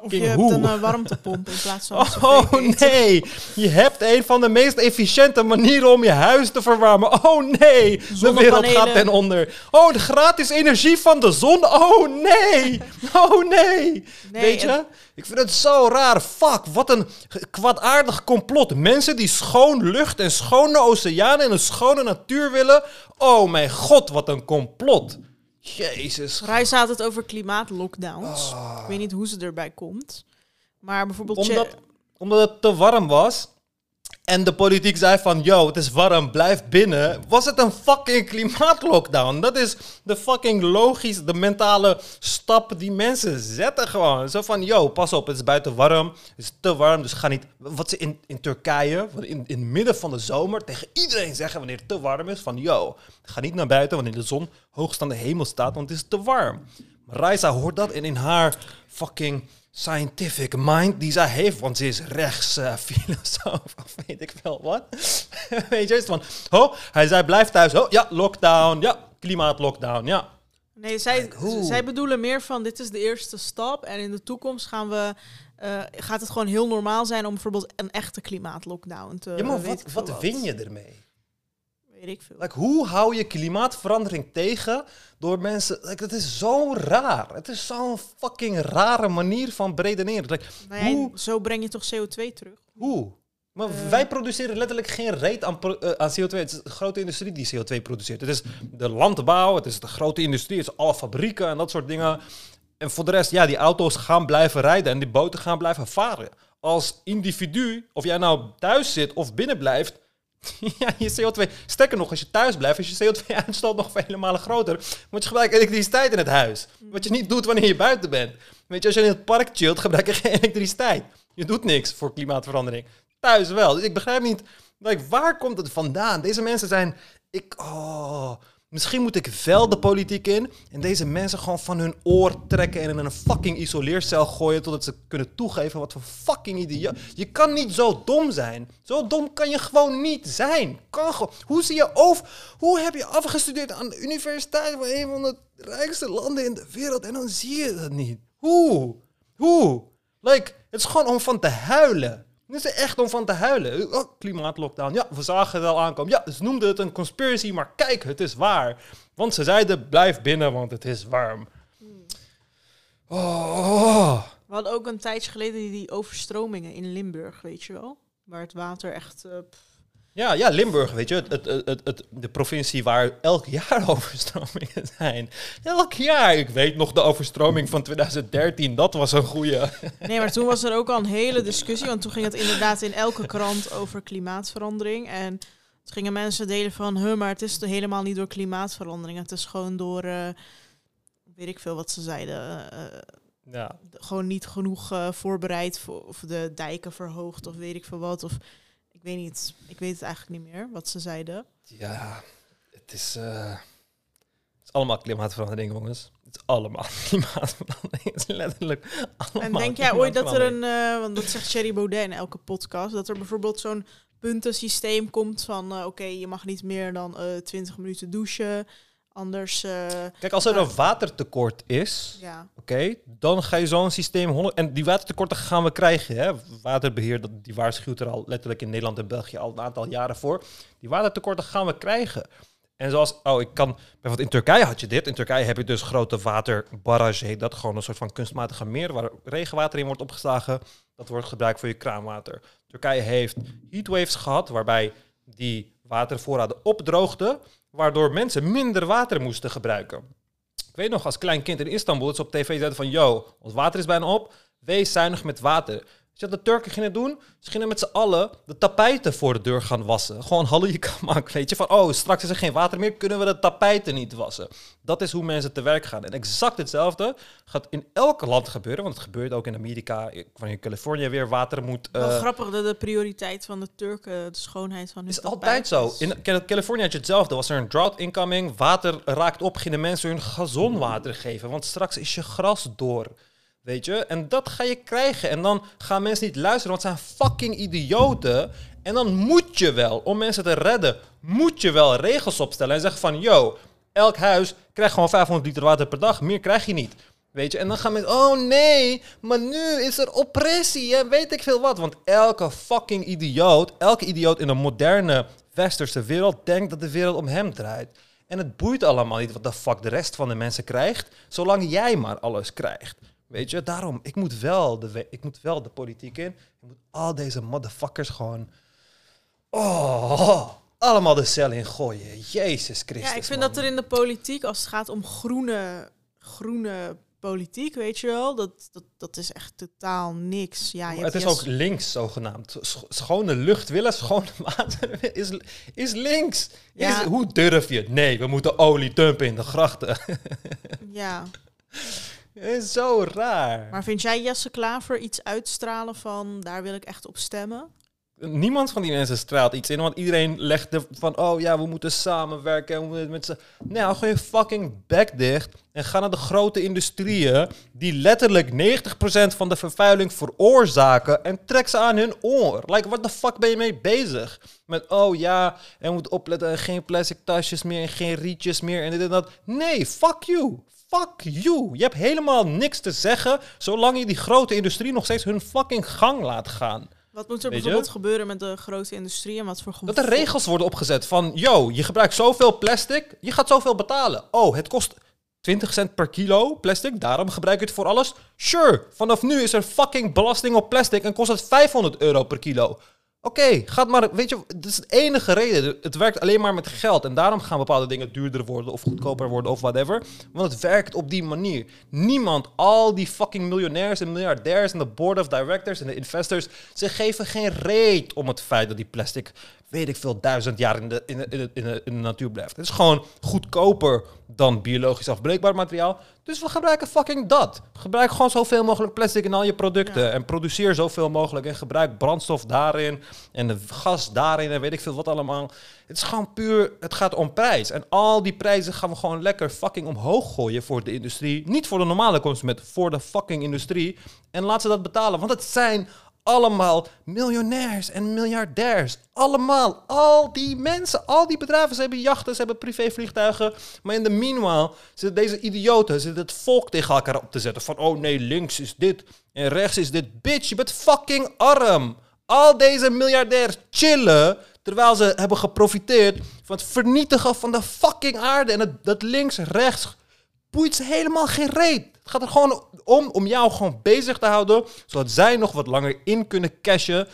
fucking je hebt een eh, warmtepomp in plaats van Oh cv-ketel. nee, je hebt een van de meest efficiënte manieren om je huis te verwarmen. Oh nee, de wereld gaat ten onder. Oh, de gratis energie van de zon. Oh nee, oh nee. Nee, Weet je, het- ik vind het zo raar. Fuck, wat een kwaadaardig complot. Mensen die schoon lucht en schone oceanen en een schone natuur willen. Oh mijn god, wat een complot. Jezus. Rijs had het over klimaatlockdowns. Ah. Ik weet niet hoe ze erbij komt. Maar bijvoorbeeld... Omdat, omdat het te warm was. En de politiek zei van, yo, het is warm, blijf binnen. Was het een fucking klimaatlockdown? Dat is de fucking logisch, de mentale stap die mensen zetten gewoon. Zo van, yo, pas op, het is buiten warm. Het is te warm, dus ga niet... Wat ze in, in Turkije, in, in het midden van de zomer, tegen iedereen zeggen wanneer het te warm is. Van, yo, ga niet naar buiten wanneer de zon hoogst aan de hemel staat, want het is te warm. Raisa hoort dat en in haar fucking scientific mind die zij heeft, want ze is rechts eh, filosoof of weet ik wel wat. weet je, is van, oh, hij zei blijf thuis. Oh, ja, lockdown, ja, klimaatlockdown, ja. Nee, zij, zij bedoelen meer van dit is de eerste stap. En in de toekomst gaan we, eh, gaat het gewoon heel normaal zijn om bijvoorbeeld een echte klimaatlockdown te Ja, maar wat, wat win je ermee? Weet ik veel. Like, hoe hou je klimaatverandering tegen door mensen... Like, het is zo raar. Het is zo'n fucking rare manier van redeneren. Like, ja, hoe, Zo breng je toch CO2 terug? hoe? Maar Eh. wij produceren letterlijk geen reet aan, eh, aan CO2. Het is de grote industrie die CO2 produceert. Het is de landbouw, het is de grote industrie, het is alle fabrieken en dat soort dingen. En voor de rest, ja, die auto's gaan blijven rijden en die boten gaan blijven varen. Als individu, of jij nou thuis zit of binnen blijft, ja, je CO2... Sterker nog, als je thuis blijft, is je CO2-uitstoot nog vele malen groter. Want je gebruikt elektriciteit in het huis. Wat je niet doet wanneer je buiten bent. Weet je, als je in het park chillt, gebruik je geen elektriciteit. Je doet niks voor klimaatverandering. Thuis wel. Dus ik begrijp niet, waar komt het vandaan? Deze mensen zijn... Ik, oh, Misschien moet ik wel de politiek in en deze mensen gewoon van hun oor trekken en in een fucking isoleercel gooien totdat ze kunnen toegeven wat voor fucking idioot. Je kan niet zo dom zijn. Zo dom kan je gewoon niet zijn. Kan. Hoe zie je over? Hoe heb je afgestudeerd aan de universiteit van een van de rijkste landen in de wereld en dan zie je dat niet? Hoe? Hoe? Like, het is gewoon om van te huilen. Het is echt om van te huilen. Oh, klimaatlockdown. Ja, we zagen het al aankomen. Ja, ze noemden het een conspiracy, maar kijk, het is waar. Want ze zeiden, blijf binnen, want het is warm. Oh. We hadden ook een tijdje geleden die, overstromingen in Limburg, weet je wel? Waar het water echt... eh, Ja, ja, Limburg, weet je, het, het, het, de provincie waar elk jaar overstromingen zijn. Elk jaar. Ik weet nog de overstroming van 2013, dat was een goeie. Nee, maar toen was er ook al een hele discussie. Want toen ging het inderdaad in elke krant over klimaatverandering. En toen gingen mensen delen van... Huh, maar het is helemaal niet door klimaatverandering. Het is gewoon door... eh, weet ik veel wat ze zeiden. eh, eh, Ja, gewoon niet genoeg voorbereid. Voor, of de dijken verhoogd of weet ik veel wat. Of ik weet niet. Ik weet het eigenlijk niet meer wat ze zeiden. ja het is, eh, het is allemaal klimaatverandering, jongens. Het is allemaal klimaatverandering. Het is letterlijk allemaal En denk jij ooit dat er een, eh, want dat zegt Thierry Baudet in elke podcast, dat er bijvoorbeeld zo'n puntensysteem komt van, eh, oké, je mag niet meer dan eh 20 minuten douchen, anders, eh, Kijk, als er een watertekort is, ja. oké, dan ga je zo'n systeem... 100, en die watertekorten gaan we krijgen, hè. Waterbeheer, dat, die waarschuwt er al letterlijk in Nederland en België al een aantal jaren voor. Die watertekorten gaan we krijgen. En zoals, oh, ik kan, bijvoorbeeld in Turkije had je dit. In Turkije heb je dus grote waterbarrage, heet dat. Gewoon een soort van kunstmatige meer waar regenwater in wordt opgeslagen. Dat wordt gebruikt voor je kraanwater. Turkije heeft heatwaves gehad, waarbij die watervoorraden opdroogden, waardoor mensen minder water moesten gebruiken. Ik weet nog, als klein kind in Istanbul, dat ze op tv zeiden van, yo, ons water is bijna op, wees zuinig met water. Je wat de Turken gingen doen? Ze gingen met z'n allen de tapijten voor de deur gaan wassen. Gewoon halleikamak, weet je. Van, oh, straks is er geen water meer, kunnen we de tapijten niet wassen. Dat is hoe mensen te werk gaan. En exact hetzelfde gaat in elk land gebeuren. Want het gebeurt ook in Amerika, wanneer in Californië weer water moet... Wel eh, grappig dat de prioriteit van de Turken de schoonheid van hun is altijd zo. In Cal- Californië had je hetzelfde. Was er een drought incoming, water raakt op, gingen mensen hun gazonwater geven. Want straks is je gras door. Weet je? En dat ga je krijgen. En dan gaan mensen niet luisteren, want het zijn fucking idioten. En dan moet je wel, om mensen te redden, moet je wel regels opstellen. En zeggen van, yo, elk huis krijgt gewoon 500 liter water per dag. Meer krijg je niet. Weet je, en dan gaan mensen, oh nee, maar nu is er oppressie en weet ik veel wat. Want elke fucking idioot, elke idioot in een moderne westerse wereld denkt dat de wereld om hem draait. En het boeit allemaal niet wat de fuck de rest van de mensen krijgt, zolang jij maar alles krijgt. Weet je, daarom, ik moet wel de, ik moet wel de politiek in. Ik moet al deze motherfuckers gewoon, oh, allemaal de cel in gooien. Jezus Christus, Ja, ik vind man. dat er in de politiek, als het gaat om groene, groene politiek, weet je wel, dat, dat, dat is echt totaal niks. Ja, je het is ook links zogenaamd. Sch- schone lucht willen, schone water is, is links. Ja. Is, hoe durf je? Nee, we moeten olie dumpen in de grachten. Ja, is zo raar. maar vind jij Jesse Klaver iets uitstralen van, daar wil ik echt op stemmen? Niemand van die mensen straalt iets in, want iedereen legt er van, oh ja, we moeten samenwerken. En we moeten met z'n... Nee, hou gewoon je fucking bek dicht en ga naar de grote industrieën die letterlijk 90% van de vervuiling veroorzaken en trek ze aan hun oor. Like, what the fuck ben je mee bezig? Met, oh ja, en we moeten opletten, geen plastic tasjes meer en geen rietjes meer en dit en dat. Nee, fuck you. Fuck you. Je hebt helemaal niks te zeggen zolang je die grote industrie nog steeds hun fucking gang laat gaan. Wat moet er Weet je? bijvoorbeeld gebeuren met de grote industrie en wat voor Dat er regels worden opgezet van, yo, je gebruikt zoveel plastic, je gaat zoveel betalen. Oh, het kost 20 cent per kilo plastic, daarom gebruik je het voor alles. Sure, vanaf nu is er fucking belasting op plastic en kost het 500 euro per kilo. Oké, gaat maar, weet je, dat is de enige reden. Het werkt alleen maar met geld en daarom gaan bepaalde dingen duurder worden of goedkoper worden of whatever. Want het werkt op die manier. Niemand, al die fucking miljonairs en miljardairs en de board of directors en de investors, ze geven geen reet om het feit dat die plastic weet ik veel, duizend jaar in de, in de, in de, in de, in de natuur blijft. Het is gewoon goedkoper dan biologisch afbreekbaar materiaal. Dus we gebruiken fucking dat. Gebruik gewoon zoveel mogelijk plastic in al je producten. Ja. En produceer zoveel mogelijk. En gebruik brandstof daarin. En de gas daarin. En weet ik veel wat allemaal. Het is gewoon puur, het gaat om prijs. En al die prijzen gaan we gewoon lekker fucking omhoog gooien voor de industrie. Niet voor de normale consument, voor de fucking industrie. En laat ze dat betalen. Want het zijn allemaal miljonairs en miljardairs. Allemaal. Al die mensen, al die bedrijven. Ze hebben jachten, ze hebben privévliegtuigen. Maar in de meanwhile zitten deze idioten zitten het volk tegen elkaar op te zetten. Van, oh nee, links is dit en rechts is dit. Bitch, je bent fucking arm. Al deze miljardairs chillen terwijl ze hebben geprofiteerd van het vernietigen van de fucking aarde. En het, dat links-rechts boeit ze helemaal geen reet. Het gaat er gewoon om om jou gewoon bezig te houden, zodat zij nog wat langer in kunnen cashen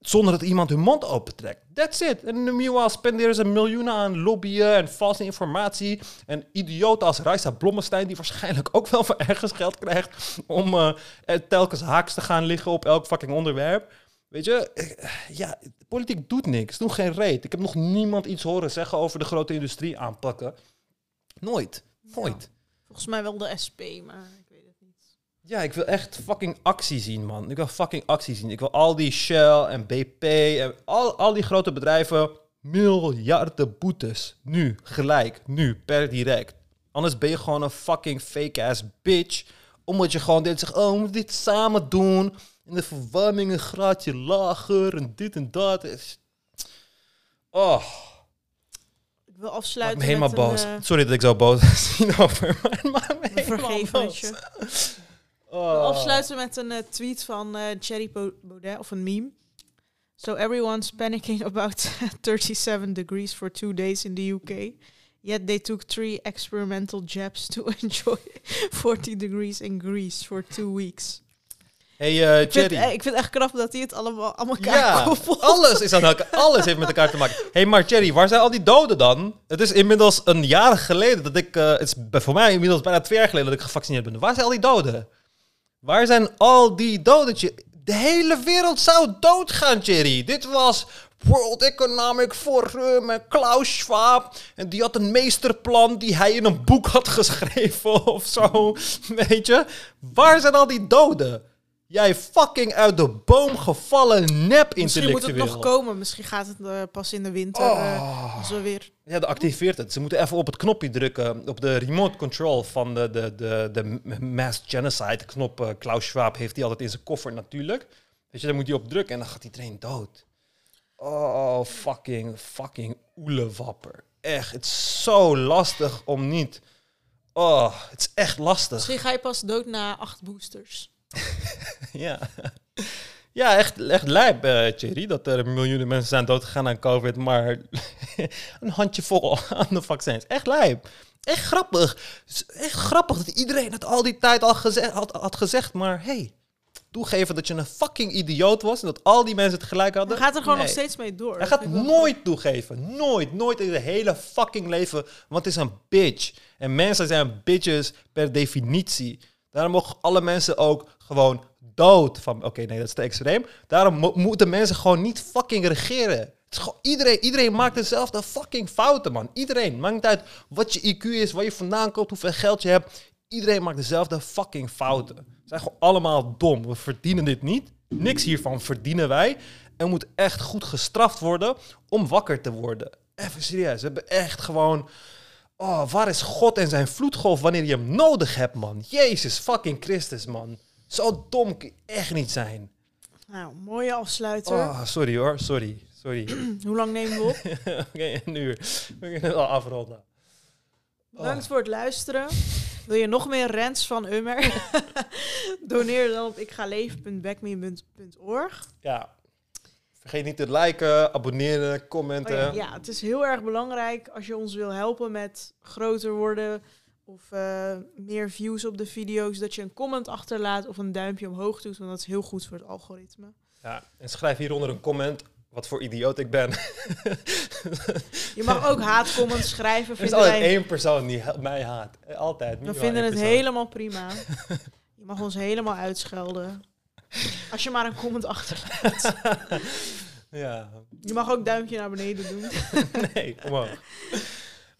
zonder dat iemand hun mond opentrekt. That's it. En meanwhile spenderen ze miljoenen aan lobbyen en valse informatie. En idioten als Raisa Blommestein, die waarschijnlijk ook wel van ergens geld krijgt om eh, er telkens haaks te gaan liggen op elk fucking onderwerp. Weet je, eh, ja, politiek doet niks. Doet geen reet. Ik heb nog niemand iets horen zeggen over de grote industrie aanpakken. Nooit. Nooit. Volgens mij wel de SP, maar ik weet het niet. Ja, ik wil echt fucking actie zien, man. Ik wil fucking actie zien. Ik wil al die Shell en BP en al, al die grote bedrijven miljarden boetes. Nu, gelijk, nu, per direct. Anders ben je gewoon een fucking fake-ass bitch. Omdat je gewoon dit zegt, oh, we moeten dit samen doen. En de verwarming een graadje lager en dit en dat. Oh, Maakt afsluiten me helemaal met een, boos. eh, Sorry dat ik zo boos zie over, maar me een boos. Oh. afsluiten met een eh, tweet van Thierry Bo- Baudet, of een meme. So everyone's panicking about 37 degrees for two days in the UK. Yet they took three experimental jabs to enjoy 40 degrees in Greece for two weeks. Hey, eh Ik vind, Thierry. ik vind het echt knap dat hij het allemaal elkaar Ja, koppelt. alles is aan elkaar. Alles heeft met elkaar te maken. Hé, hey, maar Thierry, waar zijn al die doden dan? Het is inmiddels een jaar geleden dat ik... eh, het is voor mij inmiddels bijna twee jaar geleden dat ik gevaccineerd ben. Waar zijn al die doden? Waar zijn al die doden? De hele wereld zou doodgaan, Thierry. Dit was World Economic Forum en Klaus Schwab. En die had een meesterplan die hij in een boek had geschreven of zo. Weet je? Waar zijn al die doden? Jij fucking uit de boom gevallen nep Misschien moet het nog komen. Misschien gaat het eh, pas in de winter. eh, als we weer... Ja, dat activeert het. Ze moeten even op het knopje drukken, op de remote control van de, de, de, de mass genocide knop. eh, Klaus Schwab heeft die altijd in zijn koffer natuurlijk. Weet je, daar moet hij op drukken en dan gaat iedereen dood. Oh, fucking, fucking oelewapper. Echt, het is zo lastig om niet... Oh, het is echt lastig. Misschien ga je pas dood na acht boosters. Ja. Ja, echt, echt lijp, eh Thierry, dat er miljoenen mensen zijn doodgegaan aan COVID, maar een handjevol aan de vaccins. Echt lijp. Echt grappig. Echt grappig dat iedereen het al die tijd al gezegd, had, had gezegd, maar hey, toegeven dat je een fucking idioot was en dat al die mensen het gelijk hadden. Hij gaat er gewoon Nee. nog steeds mee door. Hij gaat nooit toegeven. Nooit, nooit in zijn hele fucking leven. Want het is een bitch. En mensen zijn bitches per definitie. Daarom mogen alle mensen ook gewoon dood. Van, oké, nee, dat is te extreem. Daarom mo- moeten mensen gewoon niet fucking regeren. Het is gewoon, iedereen, iedereen maakt dezelfde fucking fouten, man. Iedereen. Maakt niet uit wat je IQ is, waar je vandaan komt, hoeveel geld je hebt. Iedereen maakt dezelfde fucking fouten. We zijn gewoon allemaal dom. We verdienen dit niet. Niks hiervan verdienen wij. En moet echt goed gestraft worden om wakker te worden. Even serieus. We hebben echt gewoon... Oh, waar is God en zijn vloedgolf wanneer je hem nodig hebt, man? Jezus fucking Christus, man. Zo dom je echt niet zijn. Nou, mooie afsluiter. Oh, sorry hoor. Sorry. Sorry. Hoe lang nemen we op? Oké, een uur. We kunnen het al afronden. Bedankt voor het luisteren. Wil je nog meer rants van Ummer? Doneer dan op ikgaleven.backme.org. Ja. Vergeet niet te liken, abonneren, commenten. Oh ja, ja, het is heel erg belangrijk als je ons wil helpen met groter worden of eh, meer views op de video's, dat je een comment achterlaat of een duimpje omhoog doet, want dat is heel goed voor het algoritme. Ja, en schrijf hieronder een comment wat voor idioot ik ben. Je mag ook haatcomments schrijven, Er is altijd wij, één persoon die mij haat. Altijd. we vinden het persoon. helemaal prima. Je mag ons helemaal uitschelden. Als je maar een comment achterlaat. Ja, Je mag ook duimpje naar beneden doen. nee, omhoog.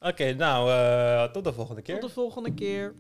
Oké, nou, eh, tot de volgende keer. Tot de volgende keer.